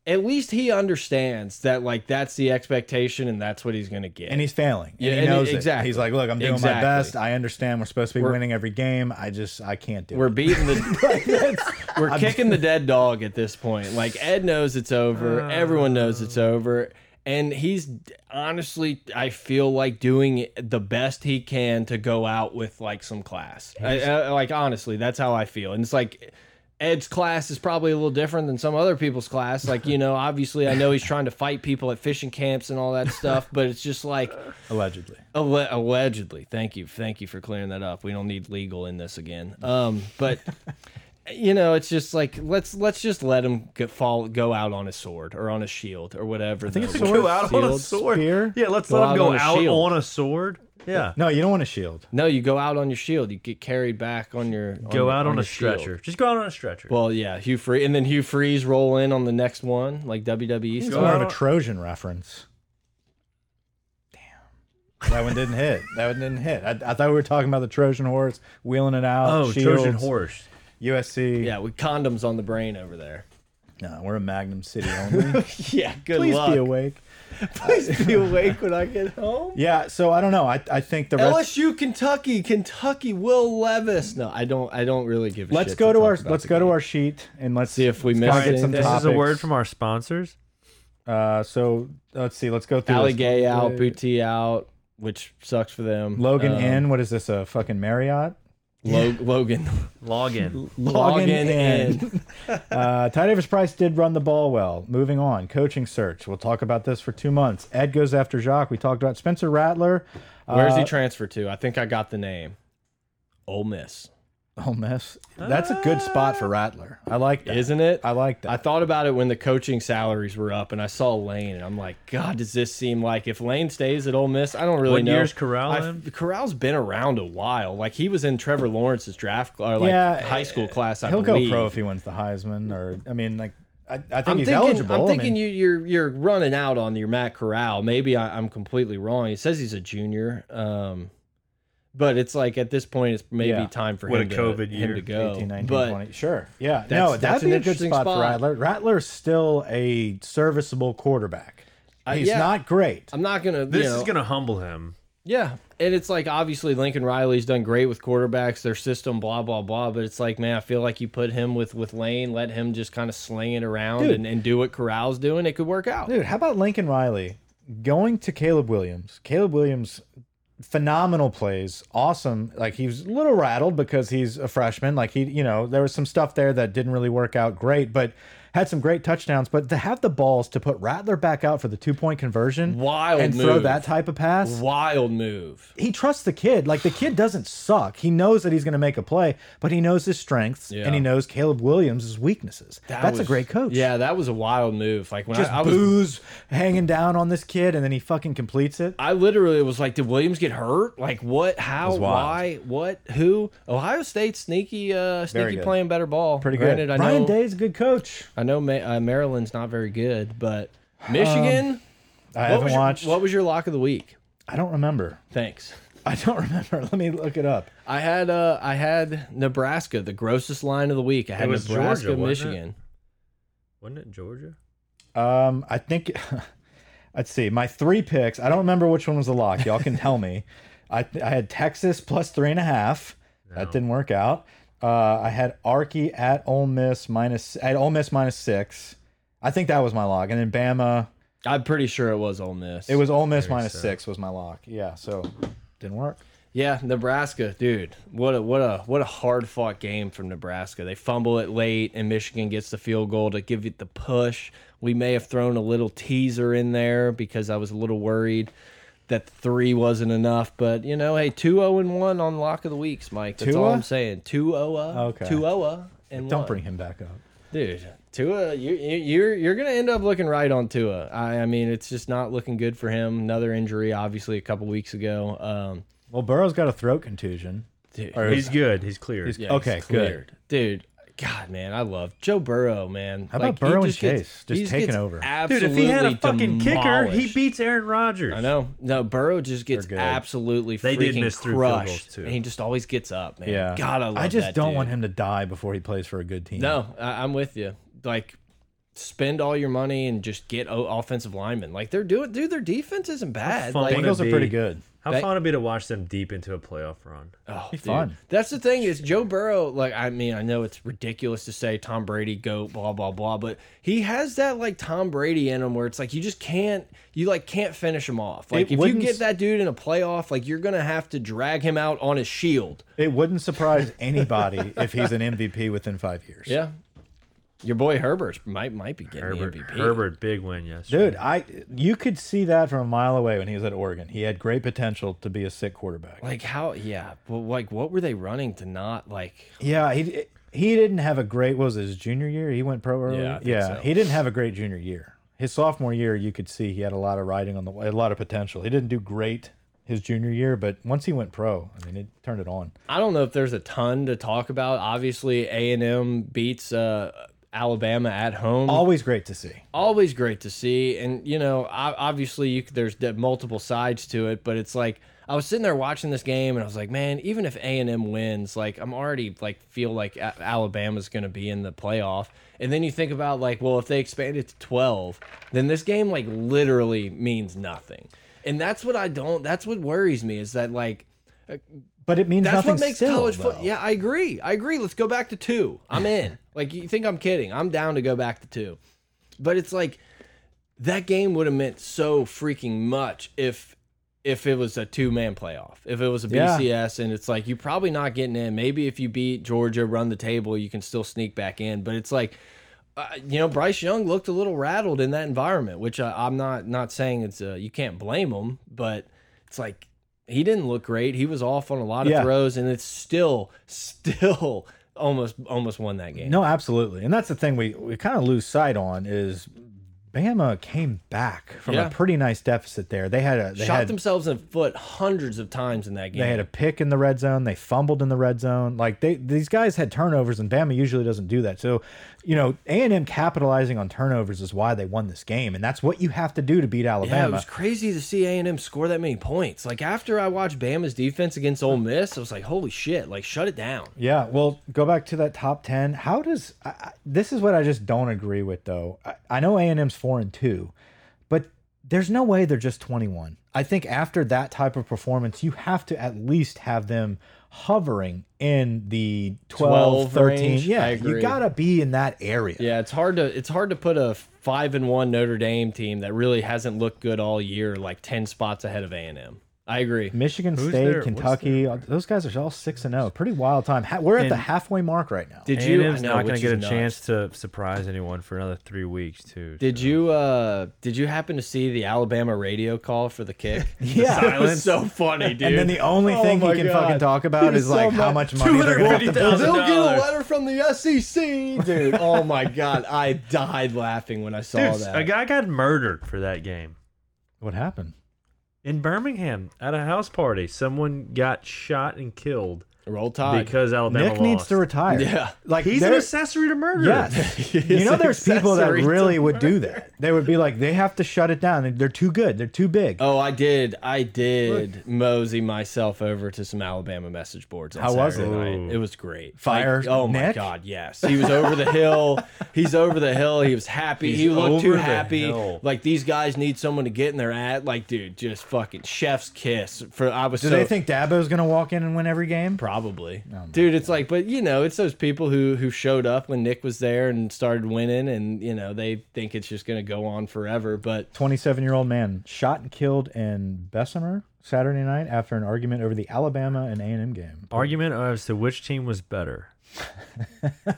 Speaker 2: at least he understands that like that's the expectation and that's what he's gonna get.
Speaker 3: and he's failing. And
Speaker 2: Yeah,
Speaker 3: he
Speaker 2: and
Speaker 3: knows
Speaker 2: he-
Speaker 3: it.
Speaker 2: exactly.
Speaker 3: He's like, look, I'm doing my best. I understand we're supposed to be
Speaker 2: We're-
Speaker 3: winning every game. I just I can't do
Speaker 2: We're
Speaker 3: it.
Speaker 2: beating the we're kicking the dead dog at this point. Like Ed knows it's over. Everyone knows it's oh. over. And he's honestly, I feel like doing the best he can to go out with like some class. I, I- like honestly, that's how I feel. And it's like Ed's class is probably a little different than some other people's class. Like you know, obviously, I know he's trying to fight people at fishing camps and all that stuff. But it's just like
Speaker 3: Allegedly.
Speaker 2: Alle allegedly. Thank you. Thank you for clearing that up. We don't need legal in this again. Um, but you know, it's just like let's let's just let him get, fall go out on a sword or on a shield or whatever. I think
Speaker 3: it's
Speaker 4: Go out on a sword.
Speaker 3: Spear?
Speaker 4: Yeah, let's
Speaker 2: Go
Speaker 4: let him
Speaker 2: out
Speaker 4: go
Speaker 2: on a
Speaker 4: out
Speaker 2: shield.
Speaker 4: on a sword. Yeah.
Speaker 3: No, you don't want a shield.
Speaker 2: No, you go out on your shield. You get carried back on your
Speaker 4: Go out on,
Speaker 2: your
Speaker 4: a
Speaker 2: shield.
Speaker 4: stretcher. Just go out on a stretcher.
Speaker 2: Well, yeah, Hugh Free, and then Hugh Freeze roll in on the next one, like WWE
Speaker 3: It's
Speaker 2: style.
Speaker 3: more of a Trojan reference. Damn. That one didn't hit. That one didn't hit. I, I thought we were talking about the Trojan horse, wheeling it out.
Speaker 4: oh,
Speaker 3: shields,
Speaker 4: Trojan horse.
Speaker 3: USC.
Speaker 2: Yeah, with condoms on the brain over there.
Speaker 3: No, we're a Magnum City only.
Speaker 2: yeah, good
Speaker 3: Please
Speaker 2: luck.
Speaker 3: be awake.
Speaker 2: Please be awake when I get home.
Speaker 3: Yeah, so I don't know. I, I think the rest.
Speaker 2: LSU, Kentucky, Kentucky, Will Levis. No, I don't. I don't really give. a
Speaker 3: Let's
Speaker 2: shit
Speaker 3: go to
Speaker 2: talk
Speaker 3: our
Speaker 2: about
Speaker 3: let's
Speaker 2: the
Speaker 3: go to
Speaker 2: game.
Speaker 3: our sheet and let's
Speaker 2: See if we
Speaker 3: let's
Speaker 2: missed
Speaker 3: kinda get
Speaker 2: it.
Speaker 3: some
Speaker 4: This
Speaker 3: topics.
Speaker 4: is a word from our sponsors.
Speaker 3: Uh, so let's see. Let's go through.
Speaker 2: Ali
Speaker 3: this.
Speaker 2: Gaye out, Boutte out, which sucks for them.
Speaker 3: Logan
Speaker 2: Um,
Speaker 3: in. What is this? A fucking Marriott?
Speaker 2: Lo- Logan
Speaker 4: Log in.
Speaker 2: logging
Speaker 3: in.
Speaker 2: in.
Speaker 3: Uh, Ty Davis Price did run the ball well. Moving on, coaching search. We'll talk about this for two months. Ed goes after Jacques. We talked about Spencer Rattler.
Speaker 2: Where's
Speaker 3: Uh,
Speaker 2: he transferred to? I think I got the name. Ole Miss.
Speaker 3: Ole Miss. That's a good spot for Rattler. I like that.
Speaker 2: Isn't it?
Speaker 3: I like that.
Speaker 2: I thought about it when the coaching salaries were up, and I saw Lane, and I'm like, God, does this seem like if Lane stays at Ole Miss? I don't really
Speaker 4: What
Speaker 2: know.
Speaker 4: year's Corral
Speaker 2: I-
Speaker 4: in?
Speaker 2: Corral's been around a while. Like he was in Trevor Lawrence's draft, or like
Speaker 3: yeah,
Speaker 2: high school class. I
Speaker 3: He'll
Speaker 2: believe.
Speaker 3: go pro if he wins the Heisman, or I mean, like I, I think
Speaker 2: I'm
Speaker 3: he's
Speaker 2: thinking,
Speaker 3: eligible.
Speaker 2: I'm
Speaker 3: I
Speaker 2: thinking
Speaker 3: mean,
Speaker 2: you, you're you're running out on your Matt Corral. Maybe I, I'm completely wrong. He says he's a junior, um, but it's like at this point, it's maybe
Speaker 3: Yeah.
Speaker 2: time for him to go.
Speaker 4: What
Speaker 2: him
Speaker 4: a COVID
Speaker 2: him
Speaker 4: year.
Speaker 2: to go.
Speaker 3: 18, 19,
Speaker 2: but
Speaker 3: 20. Sure. Yeah.
Speaker 2: That's-
Speaker 3: no,
Speaker 2: that's
Speaker 3: that'd
Speaker 2: an
Speaker 3: be
Speaker 2: interesting
Speaker 3: spot,
Speaker 2: spot.
Speaker 3: for Rattler. Rattler's still a serviceable quarterback.
Speaker 2: Uh,
Speaker 3: He's
Speaker 2: yeah.
Speaker 3: not great.
Speaker 2: I'm not gonna.
Speaker 4: This
Speaker 2: you know,
Speaker 4: is gonna humble him.
Speaker 2: Yeah, and it's like obviously Lincoln Riley's done great with quarterbacks, their system, blah blah blah. But it's like, man, I feel like you put him with with Lane, let him just kind of sling it around
Speaker 3: Dude.
Speaker 2: and, and do what Corral's doing. It could work out.
Speaker 3: Dude, how about Lincoln Riley going to Caleb Williams? Caleb Williams, phenomenal plays, awesome. Like he was a little rattled because he's a freshman. Like he, you know, there was some stuff there that didn't really work out great, but had some great touchdowns. But to have the balls to put Rattler back out for the two point conversion,
Speaker 2: Wild
Speaker 3: and throw that type of pass.
Speaker 2: Wild move.
Speaker 3: he trusts the kid. Like the kid doesn't suck. He knows that he's going to make a play, but he knows his strengths
Speaker 2: Yeah.
Speaker 3: and he knows Caleb Williams' weaknesses.
Speaker 2: That
Speaker 3: That's
Speaker 2: was-
Speaker 3: a great coach.
Speaker 2: Yeah, that was a wild move. Like when
Speaker 3: Just
Speaker 2: I, I was,
Speaker 3: booze hanging down on this kid and then he fucking completes it.
Speaker 2: I literally was like, did Williams get hurt? Like what? How? Why? What? Who? Ohio State sneaky, uh, sneaky playing better ball.
Speaker 3: Pretty
Speaker 2: Granted,
Speaker 3: good.
Speaker 2: I know,
Speaker 3: Ryan Day's a good coach.
Speaker 2: I know Ma uh, Maryland's not very good, but Michigan.
Speaker 3: I
Speaker 2: what
Speaker 3: haven't
Speaker 2: was your-
Speaker 3: watched.
Speaker 2: what was your lock of the week?
Speaker 3: I don't remember.
Speaker 2: Thanks.
Speaker 3: I don't remember. Let me look it up.
Speaker 2: I had uh I had Nebraska, the grossest line of the week. I had
Speaker 4: was
Speaker 2: Nebraska,
Speaker 4: Georgia, wasn't it?
Speaker 2: Michigan.
Speaker 4: Wasn't it Georgia?
Speaker 3: Um, I think. let's see. My three picks. I don't remember which one was the lock. Y'all can tell me. I I had Texas plus three and a half. That didn't work out. Uh, I had Arky at Ole Miss minus. at had Ole Miss minus six. I think that was my lock, and then Bama.
Speaker 2: I'm pretty sure it was Ole Miss.
Speaker 3: It was Ole Miss
Speaker 4: Very
Speaker 3: minus
Speaker 4: sad.
Speaker 3: six was my lock. Yeah, so didn't work.
Speaker 2: Yeah, Nebraska, dude. What a what a what a hard fought game from Nebraska. They fumble it late, and Michigan gets the field goal to give it the push. We may have thrown a little teaser in there because I was a little worried that three wasn't enough. But you know, hey, two zero and one on lock of the weeks, Mike. That's all
Speaker 3: Tua?
Speaker 2: I'm saying. Two zero,
Speaker 3: Okay.
Speaker 2: two zero, and
Speaker 3: Don't
Speaker 2: one.
Speaker 3: bring him back up.
Speaker 2: Dude, Tua, you, you, you're you're gonna end up looking right on Tua. I, I mean, it's just not looking good for him. Another injury, obviously, a couple weeks ago. Um,
Speaker 3: Well, Burrow's got a throat contusion.
Speaker 2: dude,
Speaker 3: Or-
Speaker 4: He's good. He's cleared.
Speaker 3: He's-
Speaker 2: yeah,
Speaker 3: okay,
Speaker 2: he's
Speaker 3: good.
Speaker 2: dude. God, man, I love Joe Burrow, man.
Speaker 3: How about
Speaker 2: Like, he
Speaker 3: Burrow and
Speaker 2: just gets-
Speaker 3: just taking over?
Speaker 4: Dude, if he had a fucking kicker, he beats Aaron Rodgers.
Speaker 2: I know. No, Burrow just gets
Speaker 3: good.
Speaker 2: absolutely
Speaker 4: They
Speaker 2: freaking
Speaker 4: did miss three field goals,
Speaker 2: crushed,
Speaker 4: too.
Speaker 2: and he just always gets up, man.
Speaker 3: Yeah.
Speaker 2: God, I love
Speaker 3: I just
Speaker 2: that
Speaker 3: don't
Speaker 2: dude.
Speaker 3: want him to die before he plays for a good team.
Speaker 2: No, I, I'm with you. Like, spend all your money and just get o offensive linemen. Like they're doing, dude. Their defense isn't bad. Like,
Speaker 3: Bengals
Speaker 4: it
Speaker 3: are pretty good.
Speaker 4: How
Speaker 2: That-
Speaker 4: fun it'd be to watch them deep into a playoff run.
Speaker 2: Oh,
Speaker 3: Be fun.
Speaker 2: That's the thing is Joe Burrow. Like, I mean, I know it's ridiculous to say Tom Brady goat, blah blah blah, but he has that like Tom Brady in him, where it's like you just can't, you like can't finish him off. Like,
Speaker 3: It
Speaker 2: if you get that dude in a playoff, like you're gonna have to drag him out on his shield.
Speaker 3: It wouldn't surprise anybody if he's an MVP within five years.
Speaker 2: Yeah, your boy Herbert might might be getting
Speaker 4: Herbert,
Speaker 2: the MVP.
Speaker 4: Herbert, big win yesterday.
Speaker 3: Dude, I you could see that from a mile away when he was at Oregon. He had great potential to be a sick quarterback.
Speaker 2: Like how? Yeah, but like what were they running to not like?
Speaker 3: yeah, he he didn't have a great. What was it, his junior year? He went pro early.
Speaker 2: Yeah, I think
Speaker 3: yeah,
Speaker 2: so.
Speaker 3: he didn't have a great junior year. His sophomore year, you could see he had a lot of riding on the a lot of potential. He didn't do great his junior year, but once he went pro, I mean, it turned it on.
Speaker 2: I don't know if there's a ton to talk about. Obviously, A and M beats uh, Alabama at home.
Speaker 3: Always great to see.
Speaker 2: always great to see and you know obviously you, there's multiple sides to it but it's like i was sitting there watching this game and i was like man even if a&m wins like i'm already like feel like alabama's going to be in the playoff and then you think about like well if they expand it to 12 then this game like literally means nothing and that's what i don't that's what worries me is that like uh,
Speaker 3: But it means
Speaker 2: that's
Speaker 3: nothing
Speaker 2: what makes
Speaker 3: still,
Speaker 2: college football. Yeah, I agree. I agree. Let's go back to two. I'm in. like you think I'm kidding? I'm down to go back to two. But it's like that game would have meant so freaking much if if it was a two man playoff. If it was a
Speaker 3: Yeah.
Speaker 2: BCS and it's like you're probably not getting in. Maybe if you beat Georgia, run the table, you can still sneak back in. But it's like. Uh, you know, Bryce Young looked a little rattled in that environment, which uh, I'm not not saying it's uh, you can't blame him, but it's like he didn't look great. He was off on a lot of
Speaker 3: Yeah.
Speaker 2: throws, and it's still, still almost almost won that game.
Speaker 3: No, absolutely. And that's the thing we, we kind of lose sight on is Bama came back from
Speaker 2: Yeah.
Speaker 3: a pretty nice deficit there. They had a they
Speaker 2: Shot
Speaker 3: had,
Speaker 2: themselves in the foot hundreds of times in that game.
Speaker 3: they had a pick in the red zone. They fumbled in the red zone. Like they these guys had turnovers, and Bama usually doesn't do that. So, you know, A and M capitalizing on turnovers is why they won this game, and that's what you have to do to beat Alabama.
Speaker 2: yeah, it was crazy to see A and M score that many points. Like after I watched Bama's defense against Ole Miss, I was like, "Holy shit!" Like shut it down.
Speaker 3: Yeah, well, go back to that top ten. How does I, I, this is what I just don't agree with though. I, I know A and M's four and two, but there's no way they're just twenty one. I think after that type of performance, you have to at least have them hovering in the 12,
Speaker 2: 12
Speaker 3: 13.
Speaker 2: range?
Speaker 3: Yeah, you gotta be in that area.
Speaker 2: Yeah, it's hard to it's hard to put a five and one Notre Dame team that really hasn't looked good all year like ten spots ahead of A and M. I agree.
Speaker 3: Michigan
Speaker 4: Who's
Speaker 3: State,
Speaker 4: their- what's
Speaker 3: Kentucky, those guys are all six and zero. Pretty wild time. Ha we're at the
Speaker 4: And-
Speaker 3: halfway mark right now.
Speaker 2: Did you?
Speaker 4: A&M's
Speaker 2: I know,
Speaker 4: not going
Speaker 2: which
Speaker 4: to get a
Speaker 2: is nuts.
Speaker 4: chance to surprise anyone for another three weeks too.
Speaker 2: Did
Speaker 4: so.
Speaker 2: you uh did you happen to see the Alabama radio call for the kick?
Speaker 3: Yeah.
Speaker 2: it was so funny, dude.
Speaker 3: and then the only
Speaker 2: Oh
Speaker 3: thing he can
Speaker 2: God.
Speaker 3: fucking talk about
Speaker 2: He
Speaker 3: is
Speaker 2: was
Speaker 3: like
Speaker 2: so
Speaker 3: how
Speaker 2: mad.
Speaker 3: much money they're gonna have to pay.
Speaker 2: They'll get a letter from the SEC, dude. Oh my god, I died laughing when I saw
Speaker 4: Dude,
Speaker 2: that.
Speaker 4: a guy got murdered for that game
Speaker 3: What happened?
Speaker 4: In Birmingham at a house party. Someone got shot and killed
Speaker 2: Roll Tide.
Speaker 4: because Alabama
Speaker 3: Nick needs to retire.
Speaker 2: Yeah.
Speaker 3: like
Speaker 4: He's an accessory to murder.
Speaker 3: Yes, you know, there's people that really would do that. They would be like, they have to shut it down. They're too good. They're too big.
Speaker 2: Oh, I did. I did mosey myself over to some Alabama message boards. On
Speaker 3: How was it?
Speaker 2: Night. It was great.
Speaker 3: Fire
Speaker 2: Like, oh my god, yes. He was over the hill. He's over the hill. He was happy. he
Speaker 4: He's
Speaker 2: looked too happy.
Speaker 4: hill.
Speaker 2: Like these guys need someone to get in their at. Like, dude, just fucking chef's kiss. For I was
Speaker 3: do
Speaker 2: so
Speaker 3: they think Dabo's gonna walk in and win every game?
Speaker 2: Probably, dude. It's like, but you know, it's those people who who showed up when Nick was there and started winning, and you know they think it's just gonna go on forever. But
Speaker 3: 27 year old man shot and killed in Bessemer Saturday night after an argument over the Alabama and A&M game.
Speaker 4: Argument as to which team was better.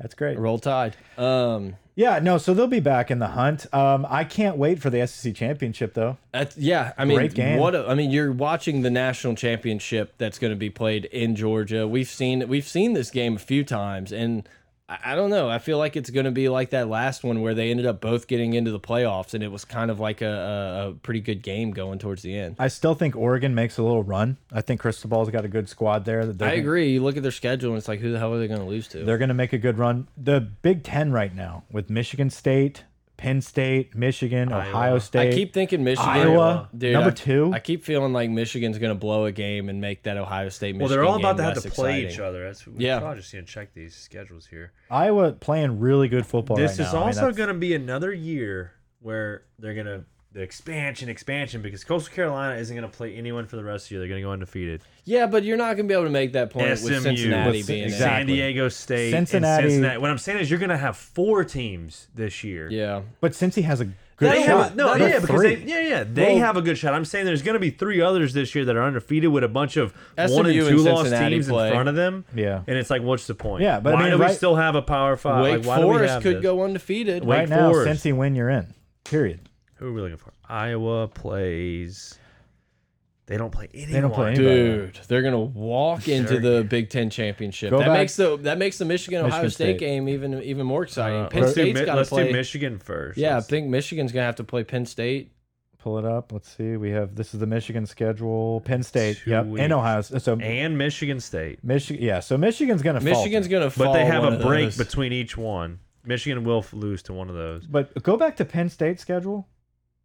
Speaker 3: That's great.
Speaker 2: roll tide. Um,
Speaker 3: Yeah, no, so they'll be back in the hunt. Um, I can't wait for the SEC championship though.
Speaker 2: That's, yeah, I mean,
Speaker 3: Great game.
Speaker 2: what? A, I mean, you're watching the national championship that's going to be played in Georgia. We've seen we've seen this game a few times, and I, don't know. I feel like it's going to be like that last one where they ended up both getting into the playoffs, and it was kind of like a, a, pretty good game going towards the end.
Speaker 3: I still think Oregon makes a little run. I think Cristobal's got a good squad there. That
Speaker 2: I
Speaker 3: gonna-
Speaker 2: agree. You look at their schedule, and it's like, who the hell are they going to lose to?
Speaker 3: They're going to make a good run. The Big Ten right now with Michigan State, Penn State, Michigan, Ohio State.
Speaker 2: I keep thinking Michigan.
Speaker 3: Iowa,
Speaker 2: Dude,
Speaker 3: number
Speaker 2: I-
Speaker 3: two.
Speaker 2: I keep feeling like Michigan's going to blow a game and make that Ohio State. Michigan
Speaker 4: Well, they're all about to have to play
Speaker 2: exciting.
Speaker 4: each other. That's we
Speaker 2: Yeah.
Speaker 4: probably just need to check these schedules here.
Speaker 3: Iowa playing really good football
Speaker 4: this
Speaker 3: right
Speaker 4: is
Speaker 3: now. I mean,
Speaker 4: also going to be another year where they're going to the expansion, expansion, because Coastal Carolina isn't going to play anyone for the rest of the year. They're going to go undefeated.
Speaker 2: Yeah, but you're not going to be able to make that point
Speaker 4: SMU,
Speaker 2: with Cincinnati
Speaker 3: with
Speaker 2: being
Speaker 3: exactly.
Speaker 4: San Diego State,
Speaker 3: Cincinnati-
Speaker 4: Cincinnati. What I'm saying is, you're going to have four teams this year.
Speaker 2: Yeah.
Speaker 3: But Cincy has a good
Speaker 4: They
Speaker 3: shot.
Speaker 4: have, no,
Speaker 3: They're
Speaker 4: yeah, because they, yeah, yeah, they
Speaker 2: Well-
Speaker 4: have a good shot. I'm saying there's going to be three others this year that are undefeated with a bunch of
Speaker 2: SMU
Speaker 4: one and
Speaker 2: and
Speaker 4: two lost
Speaker 2: Cincinnati
Speaker 4: teams
Speaker 2: play.
Speaker 4: in front of them.
Speaker 3: Yeah.
Speaker 4: and it's like, what's the point?
Speaker 3: Yeah, but I mean,
Speaker 4: do we still have a Power Five?
Speaker 2: Wake
Speaker 4: like, why do we
Speaker 2: Forest
Speaker 4: have
Speaker 2: could
Speaker 4: this?
Speaker 2: go undefeated.
Speaker 4: Wake
Speaker 3: right now,
Speaker 4: Forest.
Speaker 3: Cincy win, you're in. Period.
Speaker 4: Who are we looking for? Iowa plays. They don't play anyone.
Speaker 3: They don't play anybody.
Speaker 2: Dude, they're gonna walk into the Big Ten championship.
Speaker 3: Go
Speaker 2: that
Speaker 3: back-
Speaker 2: makes the that makes the Michigan Ohio State,
Speaker 3: State.
Speaker 2: game even even more exciting.
Speaker 4: Uh,
Speaker 2: Penn
Speaker 4: let's do,
Speaker 2: State's
Speaker 4: Mi-
Speaker 2: got to
Speaker 4: let's
Speaker 2: play.
Speaker 4: do Michigan first.
Speaker 2: yeah, I
Speaker 4: Let's-
Speaker 2: think Michigan's gonna have to play Penn State.
Speaker 3: Pull it up. Let's see. We have this is the Michigan schedule. Penn State.
Speaker 4: Two
Speaker 3: yep.
Speaker 4: weeks.
Speaker 3: And Ohio. So
Speaker 4: and Michigan State,
Speaker 3: Michigan. Yeah. So Michigan's gonna.
Speaker 2: Michigan's
Speaker 3: falter.
Speaker 2: gonna fall.
Speaker 4: but they have a break
Speaker 2: those.
Speaker 4: between each one. Michigan will lose to one of those.
Speaker 3: But go back to Penn State schedule.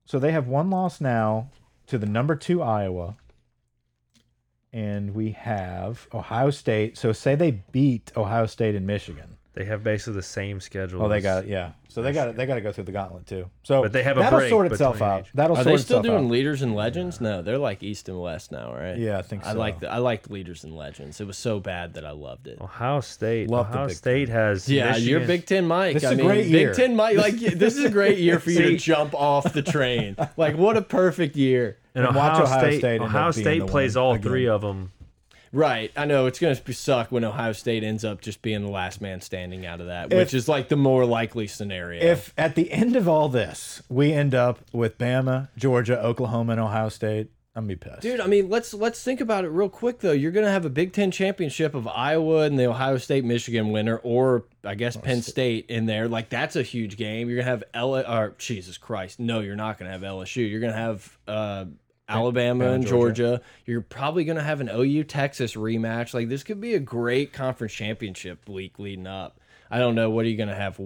Speaker 3: So they have one loss now to the number two Iowa. And we have Ohio State. So say they beat Ohio State and Michigan.
Speaker 4: They have basically the same schedule.
Speaker 3: Oh, they
Speaker 4: as-
Speaker 3: got yeah. So they got it. they got to go through the gauntlet too. So
Speaker 4: But they have a
Speaker 3: that'll
Speaker 4: break
Speaker 3: sort itself
Speaker 4: between
Speaker 3: out.
Speaker 4: each.
Speaker 3: That'll sort itself out
Speaker 2: Are
Speaker 3: sort
Speaker 2: they still
Speaker 3: itself
Speaker 2: doing
Speaker 3: out.
Speaker 2: leaders and legends? No, they're like East and West now, right?
Speaker 3: Yeah, I think so.
Speaker 2: I like the, I liked leaders and legends. It was so bad that I loved it.
Speaker 4: Ohio State.
Speaker 3: Love the
Speaker 4: Ohio
Speaker 3: Big
Speaker 4: State has.
Speaker 2: Yeah, you're
Speaker 4: Michigan-
Speaker 2: Big Ten Mike.
Speaker 3: This is
Speaker 2: I
Speaker 3: a
Speaker 2: mean,
Speaker 3: great year.
Speaker 2: Big Ten Mike. Like this is a great year for you to jump off the train. Like what a perfect year.
Speaker 4: And,
Speaker 3: And watch
Speaker 4: Ohio,
Speaker 3: Ohio
Speaker 4: State.
Speaker 3: State end up
Speaker 4: Ohio
Speaker 3: being
Speaker 4: State
Speaker 3: the
Speaker 4: plays
Speaker 3: one
Speaker 4: all
Speaker 3: again.
Speaker 4: three of them.
Speaker 2: Right. I know it's going to suck when Ohio State ends up just being the last man standing out of that,
Speaker 3: If-
Speaker 2: which is like the more likely scenario.
Speaker 3: If at the end of all this we end up with Bama, Georgia, Oklahoma, and Ohio State, I'm gonna be pissed.
Speaker 2: Dude, I mean, let's let's think about it real quick though. You're gonna have a Big Ten championship of Iowa and the Ohio State Michigan winner, or I guess Penn State in there. Like that's a huge game. You're gonna have L or Jesus Christ, no, you're not gonna have LSU. You're gonna have uh, Alabama and Georgia. You're probably gonna have an OU Texas rematch. Like this could be a great conference championship week leading up. I don't know what are you gonna have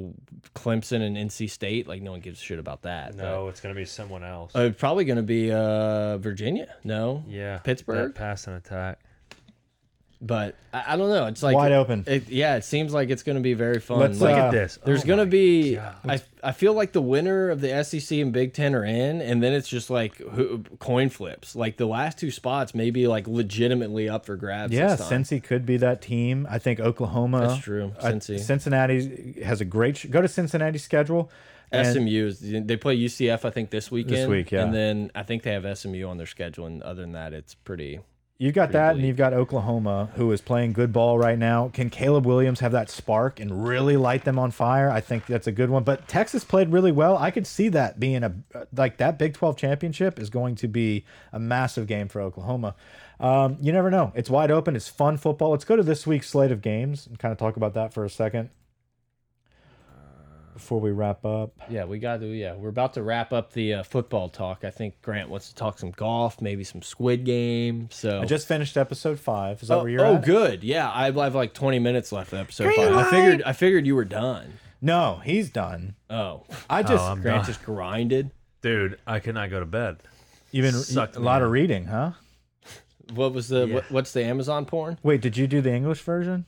Speaker 2: Clemson and NC State. Like no one gives a shit about that.
Speaker 4: No, it's gonna be someone else.
Speaker 2: uh, probably gonna be uh, Virginia. No,
Speaker 4: yeah,
Speaker 2: Pittsburgh?
Speaker 4: that pass and attack.
Speaker 2: But I, I don't know. It's like
Speaker 3: Wide open.
Speaker 2: It, yeah, it seems like it's going to be very fun.
Speaker 3: Let's,
Speaker 2: Like,
Speaker 4: Look
Speaker 3: uh,
Speaker 4: at this.
Speaker 2: there's
Speaker 4: Oh
Speaker 2: going to be.
Speaker 4: God.
Speaker 2: I I feel like the winner of the SEC and Big Ten are in, and then it's just like who, coin flips. Like the last two spots may be like legitimately up for grabs.
Speaker 3: yeah,
Speaker 2: this time.
Speaker 3: Cincy could be that team. I think Oklahoma.
Speaker 2: That's true,
Speaker 3: I-
Speaker 2: Cincy.
Speaker 3: Cincinnati has a great. Go to Cincinnati's schedule.
Speaker 2: SMU is they play UCF I think this weekend.
Speaker 3: This week, yeah.
Speaker 2: and then I think they have SMU on their schedule. And other than that, it's pretty.
Speaker 3: You've got that, and you've got Oklahoma, who is playing good ball right now. Can Caleb Williams have that spark and really light them on fire? I think that's a good one. But Texas played really well. I could see that being a like that Big 12 championship is going to be a massive game for Oklahoma. Um, you never know. It's wide open. It's fun football. Let's go to this week's slate of games and kind of talk about that for a second before we wrap up.
Speaker 2: Yeah, we got to. Yeah, we're about to wrap up the uh, football talk. I think Grant wants to talk some golf, maybe some Squid Game. So
Speaker 3: I just finished episode five. Is that
Speaker 2: Oh,
Speaker 3: where you're
Speaker 2: oh
Speaker 3: at?
Speaker 2: good. Yeah, I have like 20 minutes left of episode
Speaker 3: Green
Speaker 2: five. I figured I figured you were done.
Speaker 3: No, he's done.
Speaker 2: Oh,
Speaker 3: I just
Speaker 4: I'm
Speaker 2: Grant
Speaker 4: done.
Speaker 2: just grinded.
Speaker 4: Dude, I could not go to bed.
Speaker 3: you've been
Speaker 4: Sucked
Speaker 3: a
Speaker 4: me
Speaker 3: lot of reading, huh?
Speaker 2: What was the
Speaker 4: Yeah.
Speaker 2: what, what's the Amazon porn?
Speaker 3: Wait, did you do the English version?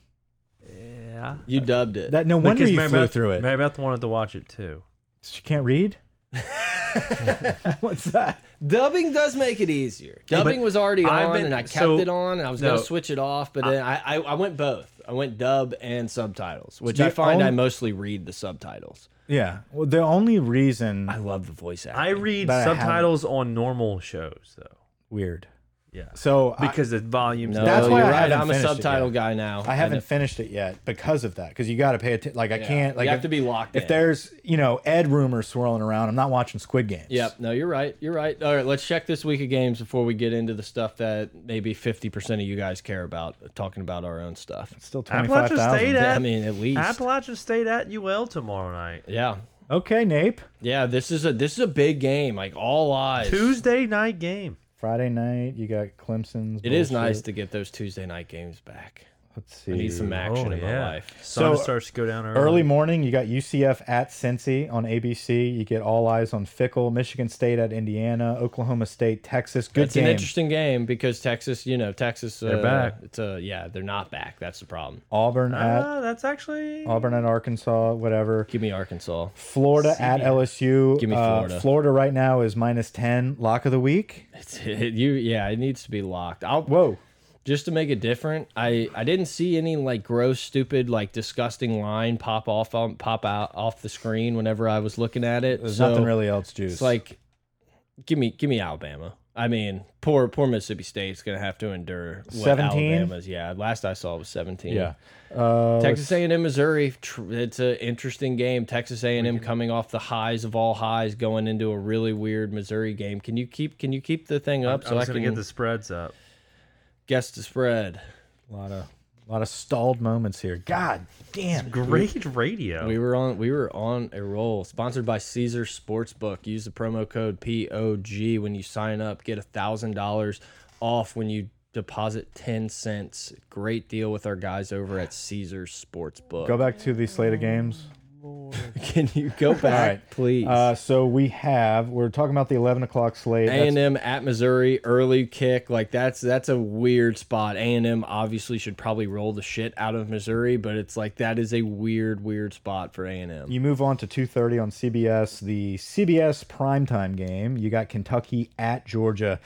Speaker 4: Yeah.
Speaker 2: You dubbed it.
Speaker 3: That no wonder you flew through it.
Speaker 4: Mary Beth wanted to watch it too.
Speaker 3: She can't read. What's that?
Speaker 2: Dubbing does make it easier. Dubbing
Speaker 4: but
Speaker 2: was already
Speaker 4: I've
Speaker 2: on,
Speaker 4: been-
Speaker 2: and I kept
Speaker 4: so-
Speaker 2: it on, and I was
Speaker 4: no.
Speaker 2: gonna switch it off, but then I, I I went both. I went dub and subtitles, which
Speaker 3: The
Speaker 2: I find I
Speaker 3: only-
Speaker 2: mostly read the subtitles.
Speaker 3: Yeah. Well, the only reason
Speaker 2: I love the voice acting.
Speaker 4: I read
Speaker 3: But I haven't.
Speaker 4: subtitles on normal shows though.
Speaker 3: weird.
Speaker 4: Yeah.
Speaker 3: So I-
Speaker 4: Because the volumes.
Speaker 2: no,
Speaker 3: That's why
Speaker 2: you're
Speaker 3: I
Speaker 2: right.
Speaker 3: haven't
Speaker 2: I'm a subtitle guy now.
Speaker 3: I haven't
Speaker 2: know-
Speaker 3: finished it yet because of that. Because you got to pay attention. Like I
Speaker 2: Yeah.
Speaker 3: can't. Like
Speaker 2: you have
Speaker 3: if,
Speaker 2: to be locked in
Speaker 3: if
Speaker 2: in.
Speaker 3: there's you know Ed rumors swirling around, I'm not watching Squid Games.
Speaker 2: Yep. No, you're right. You're right. All right, let's check this week of games before we get into the stuff that maybe 50% of you guys care about, talking about our own stuff.
Speaker 3: It's still twenty
Speaker 4: Appalachian
Speaker 3: five
Speaker 4: State at-
Speaker 2: I mean, at least.
Speaker 4: Appalachian State at UL tomorrow night.
Speaker 2: Yeah.
Speaker 3: Okay, Nape.
Speaker 2: Yeah, this is a this is a big game. Like all eyes.
Speaker 4: Tuesday night game.
Speaker 3: Friday night, you got Clemson's.
Speaker 2: It is
Speaker 3: bullshit.
Speaker 2: nice to get those Tuesday night games back.
Speaker 3: Let's see.
Speaker 2: I need some action
Speaker 4: Oh,
Speaker 2: in my life.
Speaker 4: Sun
Speaker 3: So,
Speaker 4: starts to go down early.
Speaker 3: Early morning, you got UCF at Cincy on ABC. You get all eyes on Fickell, Michigan State at Indiana, Oklahoma State, Texas. Good
Speaker 2: It's
Speaker 3: game.
Speaker 2: an interesting game because Texas, you know, Texas.
Speaker 4: They're
Speaker 2: uh,
Speaker 4: back.
Speaker 2: It's a yeah, they're not back. That's the problem.
Speaker 3: Auburn at
Speaker 4: Ah, that's actually.
Speaker 3: Auburn at Arkansas, whatever.
Speaker 2: Give me Arkansas.
Speaker 3: Florida at LSU.
Speaker 2: Give me
Speaker 3: Uh,
Speaker 2: Florida.
Speaker 3: Florida right now is minus ten. Lock of the week.
Speaker 2: It's it, you. Yeah, it needs to be locked. I'll
Speaker 3: Whoa.
Speaker 2: Just to make it different. I I didn't see any like gross, stupid, like disgusting line pop off on pop out off the screen whenever I was looking at it.
Speaker 3: There's
Speaker 2: so
Speaker 3: nothing really else juice.
Speaker 2: It's like, give me give me Alabama. I mean, poor poor Mississippi State's gonna have to endure
Speaker 3: 17?
Speaker 2: Alabama's. Yeah, last I saw was seventeen.
Speaker 3: yeah. Uh,
Speaker 2: Texas A&M Missouri. It's an interesting game. Texas A&M coming off the highs of all highs, going into a really weird Missouri game. Can you keep Can you keep the thing up
Speaker 4: I
Speaker 2: so I,
Speaker 4: was
Speaker 2: can
Speaker 4: gonna get the spreads up.
Speaker 2: Guess the spread?
Speaker 3: a lot of a lot of stalled moments here. God damn.
Speaker 4: Great radio.
Speaker 2: We were on we were on a roll. Sponsored by Caesar Sportsbook. Use the promo code POG when you sign up. Get a thousand dollars off when you deposit ten cents. Great deal with our guys over at Caesar Sportsbook.
Speaker 3: Go back to the slate of games.
Speaker 2: Can you go back,
Speaker 3: right.
Speaker 2: please?
Speaker 3: Uh, so we have we're talking about the eleven o'clock slate.
Speaker 2: A and M at Missouri, early kick. Like that's that's a weird spot. A and M obviously should probably roll the shit out of Missouri, but it's like that is a weird, weird spot for A and M.
Speaker 3: You move on to 2:30 on CBS, the CBS primetime game. You got Kentucky at Georgia.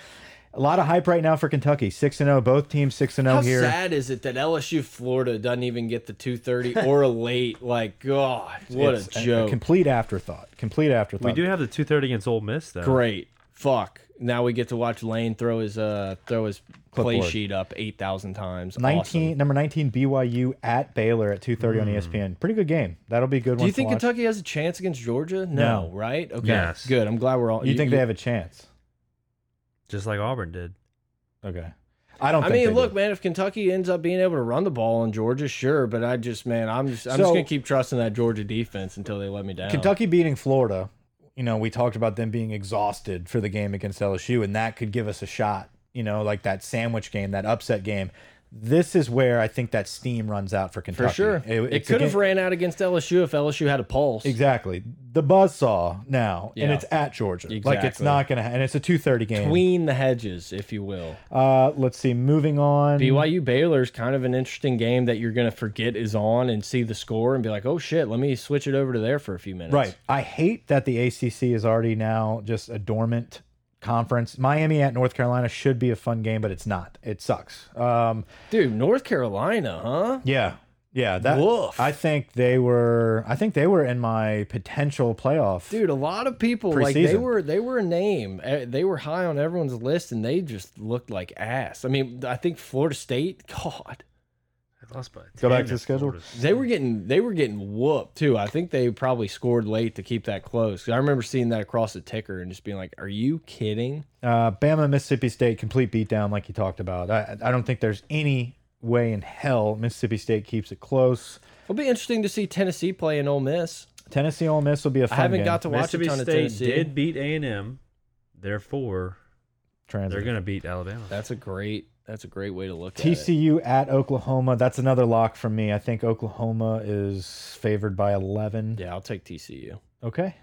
Speaker 3: A lot of hype right now for Kentucky. 6 and 0, both teams 6 and 0 here.
Speaker 2: How
Speaker 3: here.
Speaker 2: sad is it that LSU Florida doesn't even get the two thirty or a late? Like God, what
Speaker 3: It's
Speaker 2: a joke!
Speaker 3: A complete afterthought. Complete afterthought.
Speaker 4: we do have the two thirty against Ole Miss though.
Speaker 2: Great, fuck. Now we get to watch Lane throw his uh throw his play
Speaker 3: Clipboard.
Speaker 2: sheet up eight thousand times.
Speaker 3: 19
Speaker 2: Awesome.
Speaker 3: number 19 BYU at Baylor at 2:30 on E ESPN. Pretty good game. That'll be a good
Speaker 2: Do
Speaker 3: one
Speaker 2: you
Speaker 3: to
Speaker 2: think
Speaker 3: watch.
Speaker 2: Kentucky has a chance against Georgia? No,
Speaker 3: No.
Speaker 2: right? Okay,
Speaker 4: Yes.
Speaker 2: good. I'm glad we're all.
Speaker 3: You think they have a chance?
Speaker 4: Just like Auburn did.
Speaker 3: Okay. I don't.
Speaker 2: I
Speaker 3: think
Speaker 2: mean, look,
Speaker 3: do.
Speaker 2: man, if Kentucky ends up being able to run the ball on Georgia, sure, but I just, man, I'm just, I'm just gonna keep trusting that Georgia defense until they let me down.
Speaker 3: Kentucky beating Florida, you know, we talked about them being exhausted for the game against LSU, and that could give us a shot, you know, like that sandwich game, that upset game. This is where I think that steam runs out for Kentucky.
Speaker 2: for sure. It,
Speaker 3: it's a
Speaker 2: could have ran out against LSU if LSU had a pulse.
Speaker 3: Exactly. The buzz saw now, and it's at Georgia. Exactly. Like it's not going to, and it's a 230 game.
Speaker 2: Between the hedges, if you will.
Speaker 3: Uh, let's see. Moving on.
Speaker 2: BYU Baylor is kind of an interesting game that you're going to forget is on and see the score and be like, oh shit, let me switch it over to there for a few minutes.
Speaker 3: Right. I hate that the ACC is already now just a dormant conference. Miami at North Carolina should be a fun game, but it's not. It sucks. Um,
Speaker 2: Dude, North Carolina, huh?
Speaker 3: yeah. Yeah, that
Speaker 2: Woof.
Speaker 3: I think they were I think they were in my potential playoff.
Speaker 2: Dude, a lot of people like they were they were a name. Eh, They were high on everyone's list and they just looked like ass. I mean, I think Florida State, God,
Speaker 4: lost by
Speaker 3: Go back to the schedule.
Speaker 4: Florida.
Speaker 2: they were getting they were getting whooped too. I think they probably scored late to keep that close. I remember seeing that across the ticker and just being like, "Are you kidding?"
Speaker 3: Uh, Bama Mississippi State complete beatdown like you talked about. I I don't think there's any way in hell Mississippi State keeps it close.
Speaker 2: It'll be interesting to see Tennessee play in Ole Miss.
Speaker 3: Tennessee Ole Miss will be a fun
Speaker 2: I haven't
Speaker 3: game.
Speaker 2: got to watch a
Speaker 4: Mississippi
Speaker 2: ton of
Speaker 4: State
Speaker 2: Tennessee.
Speaker 4: did beat A and M, therefore
Speaker 3: Transit.
Speaker 4: they're gonna beat Alabama.
Speaker 2: That's a great that's a great way to look at it.
Speaker 3: TCU at Oklahoma. That's another lock from me. I think Oklahoma is favored by 11.
Speaker 2: Yeah, I'll take TCU.
Speaker 3: Okay.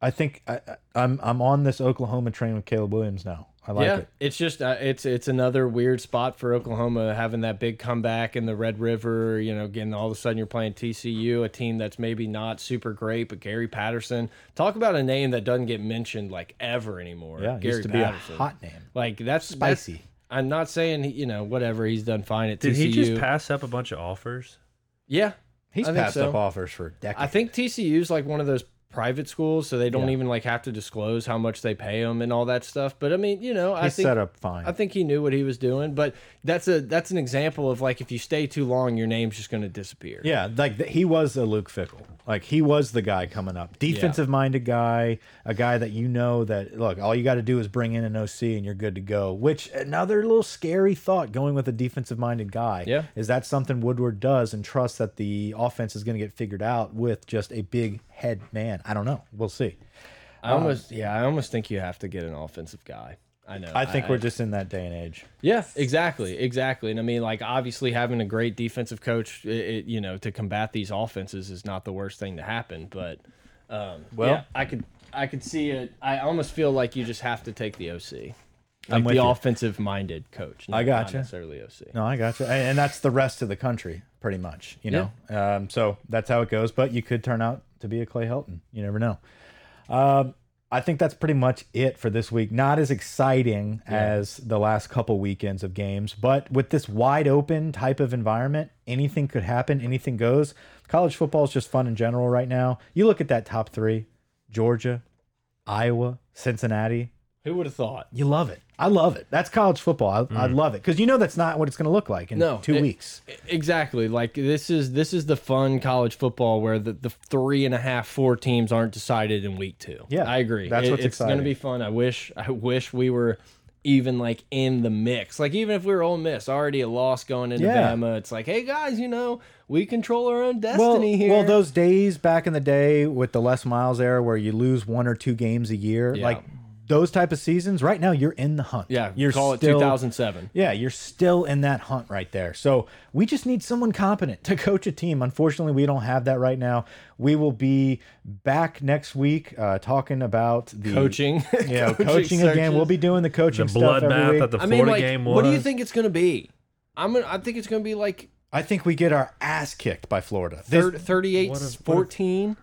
Speaker 3: I think I, I- I'm I'm on this Oklahoma train with Caleb Williams now. I like
Speaker 2: yeah,
Speaker 3: it.
Speaker 2: it's just uh, it's it's another weird spot for Oklahoma having that big comeback in the Red River. You know, again, all of a sudden you're playing TCU, a team that's maybe not super great, but Gary Patterson. Talk about a name that doesn't get mentioned like ever anymore.
Speaker 3: Yeah,
Speaker 2: Gary
Speaker 3: used to be
Speaker 2: Patterson.
Speaker 3: a hot name.
Speaker 2: Like that's
Speaker 3: Spicy.
Speaker 2: that's- I'm not saying he- you know whatever he's done fine at TCU.
Speaker 4: Did he just pass up a bunch of offers?
Speaker 2: Yeah,
Speaker 3: He's
Speaker 2: I think
Speaker 3: passed
Speaker 2: so.
Speaker 3: up offers for decades.
Speaker 2: I think TCU's like one of those private schools, so they don't
Speaker 3: Yeah.
Speaker 2: even like have to disclose how much they pay him and all that stuff. But I mean, you know, I
Speaker 3: he's
Speaker 2: think
Speaker 3: set up fine.
Speaker 2: I think he knew what he was doing, but that's a that's an example of like if you stay too long, your name's just going to disappear.
Speaker 3: yeah, like th- he was a Luke Fickell. Like he was the guy coming up, defensive minded guy, a guy that you know that look, all you got to do is bring in an OC and you're good to go. Which another little scary thought going with a defensive minded guy.
Speaker 2: Yeah.
Speaker 3: is that something Woodward does and trusts that the offense is going to get figured out with just a big head man. I don't know. We'll see.
Speaker 2: I almost um, yeah, I almost think you have to get an offensive guy. I know.
Speaker 3: I think we're just in that day and age.
Speaker 2: Yeah, exactly, exactly. And I mean, like obviously having a great defensive coach, it, it, you know, to combat these offenses is not the worst thing to happen. But um,
Speaker 3: Well-
Speaker 2: yeah, I could I could see it. I almost feel like you just have to take the OC, like
Speaker 3: I'm
Speaker 2: the
Speaker 3: you.
Speaker 2: offensive minded coach.
Speaker 3: I
Speaker 2: got
Speaker 3: gotcha.
Speaker 2: Not necessarily OC.
Speaker 3: No, I got you. And, and that's the rest of the country, pretty much. You know, um, so that's how it goes. But you could turn out to be a Clay Helton. You never know. Um, I think that's pretty much it for this week. Not as exciting as the last couple weekends of games, but with this wide open type of environment, anything could happen. Anything goes. College football is just fun in general right now. You look at that top three: Georgia, Iowa, Cincinnati.
Speaker 2: Who would have thought?
Speaker 3: You love it. I love it. That's college football. I, I mm. love it because you know that's not what it's going to look like in
Speaker 2: No,
Speaker 3: two
Speaker 2: it-
Speaker 3: weeks.
Speaker 2: Exactly. Like this is this is the fun college football where the, the three and a half four teams aren't decided in week two.
Speaker 3: Yeah,
Speaker 2: I agree.
Speaker 3: that's
Speaker 2: It-
Speaker 3: what's
Speaker 2: it's going to be fun. I wish I wish we were even like in the mix. Like even if we were Ole Miss, already a loss going into
Speaker 3: Yeah.
Speaker 2: Bama, it's like, hey guys, you know, we control our own
Speaker 3: Well,
Speaker 2: destiny here.
Speaker 3: well, those days back in the day with the Les Miles era where you lose one or two games a year,
Speaker 2: Yeah.
Speaker 3: like those type of seasons, right now you're in the hunt.
Speaker 2: yeah,
Speaker 3: you're
Speaker 2: call it
Speaker 3: still,
Speaker 2: 2007.
Speaker 3: Yeah, you're still in that hunt right there. So we just need someone competent to coach a team. Unfortunately, we don't have that right now. We will be back next week uh, talking about the
Speaker 2: Coaching,
Speaker 3: Yeah, coaching, again.
Speaker 2: searches.
Speaker 3: We'll be doing the
Speaker 4: The
Speaker 3: coaching stuff every
Speaker 4: bloodbath
Speaker 3: week.
Speaker 4: that the
Speaker 2: I
Speaker 4: Florida
Speaker 2: mean, like,
Speaker 4: game was.
Speaker 2: what do you think it's going to be? I'm gonna, I think it's going to be like
Speaker 3: I think we get our ass kicked by Florida. This-
Speaker 2: 38
Speaker 4: what if- what if-
Speaker 2: 14.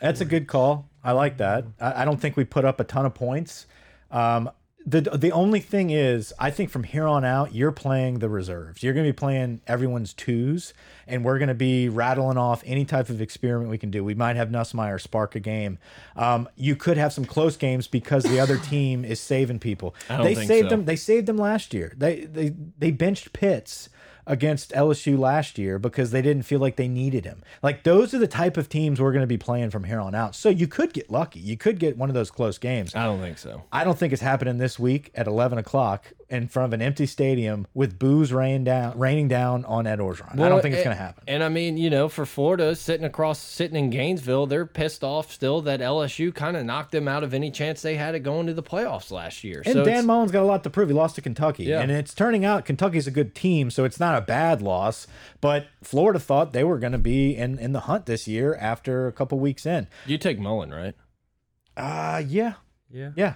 Speaker 3: That's a good call. I like that. I, I don't think we put up a ton of points. Um, the the only thing is, I think from here on out, you're playing the reserves. You're going to be playing everyone's twos, and we're going to be rattling off any type of experiment we can do. We might have Nussmeier spark a game. Um, you could have some close games because the other team is saving people. They saved
Speaker 2: so.
Speaker 3: them. They saved them last year. They they they benched Pitts against LSU last year because they didn't feel like they needed him. Like those are the type of teams we're going to be playing from here on out. So you could get lucky. You could get one of those close games.
Speaker 2: I don't think so.
Speaker 3: I don't think it's happening this week at 11 o'clock in front of an empty stadium with booze rain down, raining down on Ed Orgeron. I don't think it's going to happen.
Speaker 2: And I mean, you know, for Florida sitting across, sitting in Gainesville, they're pissed off still that LSU kind of knocked them out of any chance they had at going to the playoffs last year.
Speaker 3: And
Speaker 2: so
Speaker 3: Dan
Speaker 2: it's-
Speaker 3: Mullen's got a lot to prove. He lost to Kentucky.
Speaker 2: Yeah.
Speaker 3: And it's turning out Kentucky's a good team, so it's not a bad loss. But Florida thought they were going to be in, in the hunt this year after a couple weeks in.
Speaker 2: you take Mullen, right?
Speaker 3: Uh, yeah.
Speaker 4: Yeah.
Speaker 3: Yeah,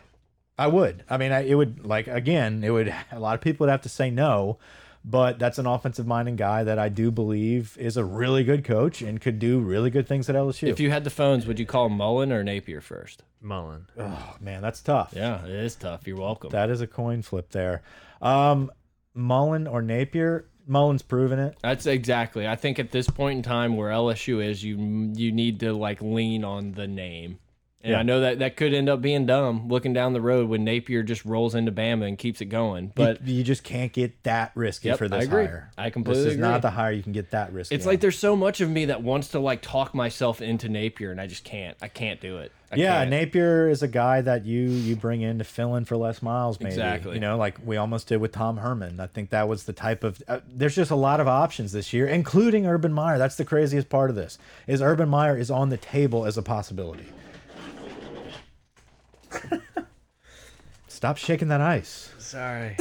Speaker 3: I would. I mean, I, it would like again, it would. A lot of people would have to say no, but that's an offensive minded guy that I do believe is a really good coach and could do really good things at LSU.
Speaker 2: If you had the phones, would you call Mullen or Napier first?
Speaker 4: Mullen.
Speaker 3: oh man, that's tough.
Speaker 2: Yeah, it is tough. You're welcome.
Speaker 3: That is a coin flip there. Um, Mullen or Napier. Mullen's proven it.
Speaker 2: That's exactly. I think at this point in time where LSU is, you you need to like lean on the name. And
Speaker 3: Yeah.
Speaker 2: I know that that could end up being dumb looking down the road when Napier just rolls into Bama and keeps it going. But
Speaker 3: you, you just can't get that risky
Speaker 2: Yep,
Speaker 3: for this
Speaker 2: I agree.
Speaker 3: hire.
Speaker 2: I completely
Speaker 3: This is
Speaker 2: agree.
Speaker 3: not the hire you can get that risky.
Speaker 2: it's
Speaker 3: on.
Speaker 2: like there's so much of me that wants to like talk myself into Napier, and I just can't. I can't do it. I
Speaker 3: yeah,
Speaker 2: can't.
Speaker 3: Napier is a guy that you you bring in to fill in for Les Miles, maybe.
Speaker 2: Exactly.
Speaker 3: You know, like we almost did with Tom Herman. I think that was the type of. Uh, there's just a lot of options this year, including Urban Meyer. That's the craziest part of this. Is Urban Meyer is on the table as a possibility. Stop shaking that ice.
Speaker 4: Sorry.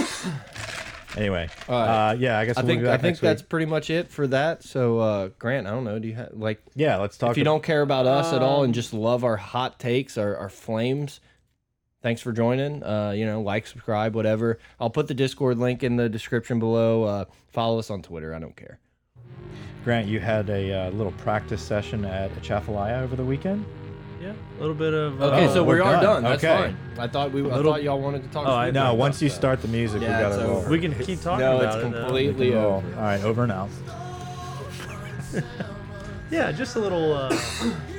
Speaker 3: Anyway,
Speaker 2: right.
Speaker 3: uh, yeah, I guess
Speaker 2: I
Speaker 3: we'll
Speaker 2: think
Speaker 3: be
Speaker 2: I think
Speaker 3: next week.
Speaker 2: that's pretty much it for that. So uh, Grant, I don't know. Do you have like
Speaker 3: yeah. Let's talk.
Speaker 2: if you don't care about us at all and just love our hot takes, our, our flames, thanks for joining. Uh, you know, like, subscribe, whatever. I'll put the Discord link in the description below. Uh, follow us on Twitter. I don't care.
Speaker 3: Grant, you had a uh, little practice session at Atchafalaya over the weekend.
Speaker 4: Yeah. A little bit of.
Speaker 2: Okay,
Speaker 4: uh,
Speaker 2: so we
Speaker 3: we're
Speaker 2: are
Speaker 3: done.
Speaker 2: done. That's
Speaker 3: Okay.
Speaker 2: fine. I thought we. I
Speaker 4: Little-
Speaker 2: thought y'all wanted to talk.
Speaker 4: Oh, I-
Speaker 3: No, once you
Speaker 2: stuff.
Speaker 3: start the music,
Speaker 2: Yeah,
Speaker 3: we gotta roll.
Speaker 2: over.
Speaker 4: we can keep talking
Speaker 2: No,
Speaker 4: about
Speaker 2: it's
Speaker 4: it. now.
Speaker 2: completely
Speaker 3: Roll.
Speaker 2: over.
Speaker 3: All right, over and out.
Speaker 4: Yeah, just a little. Uh,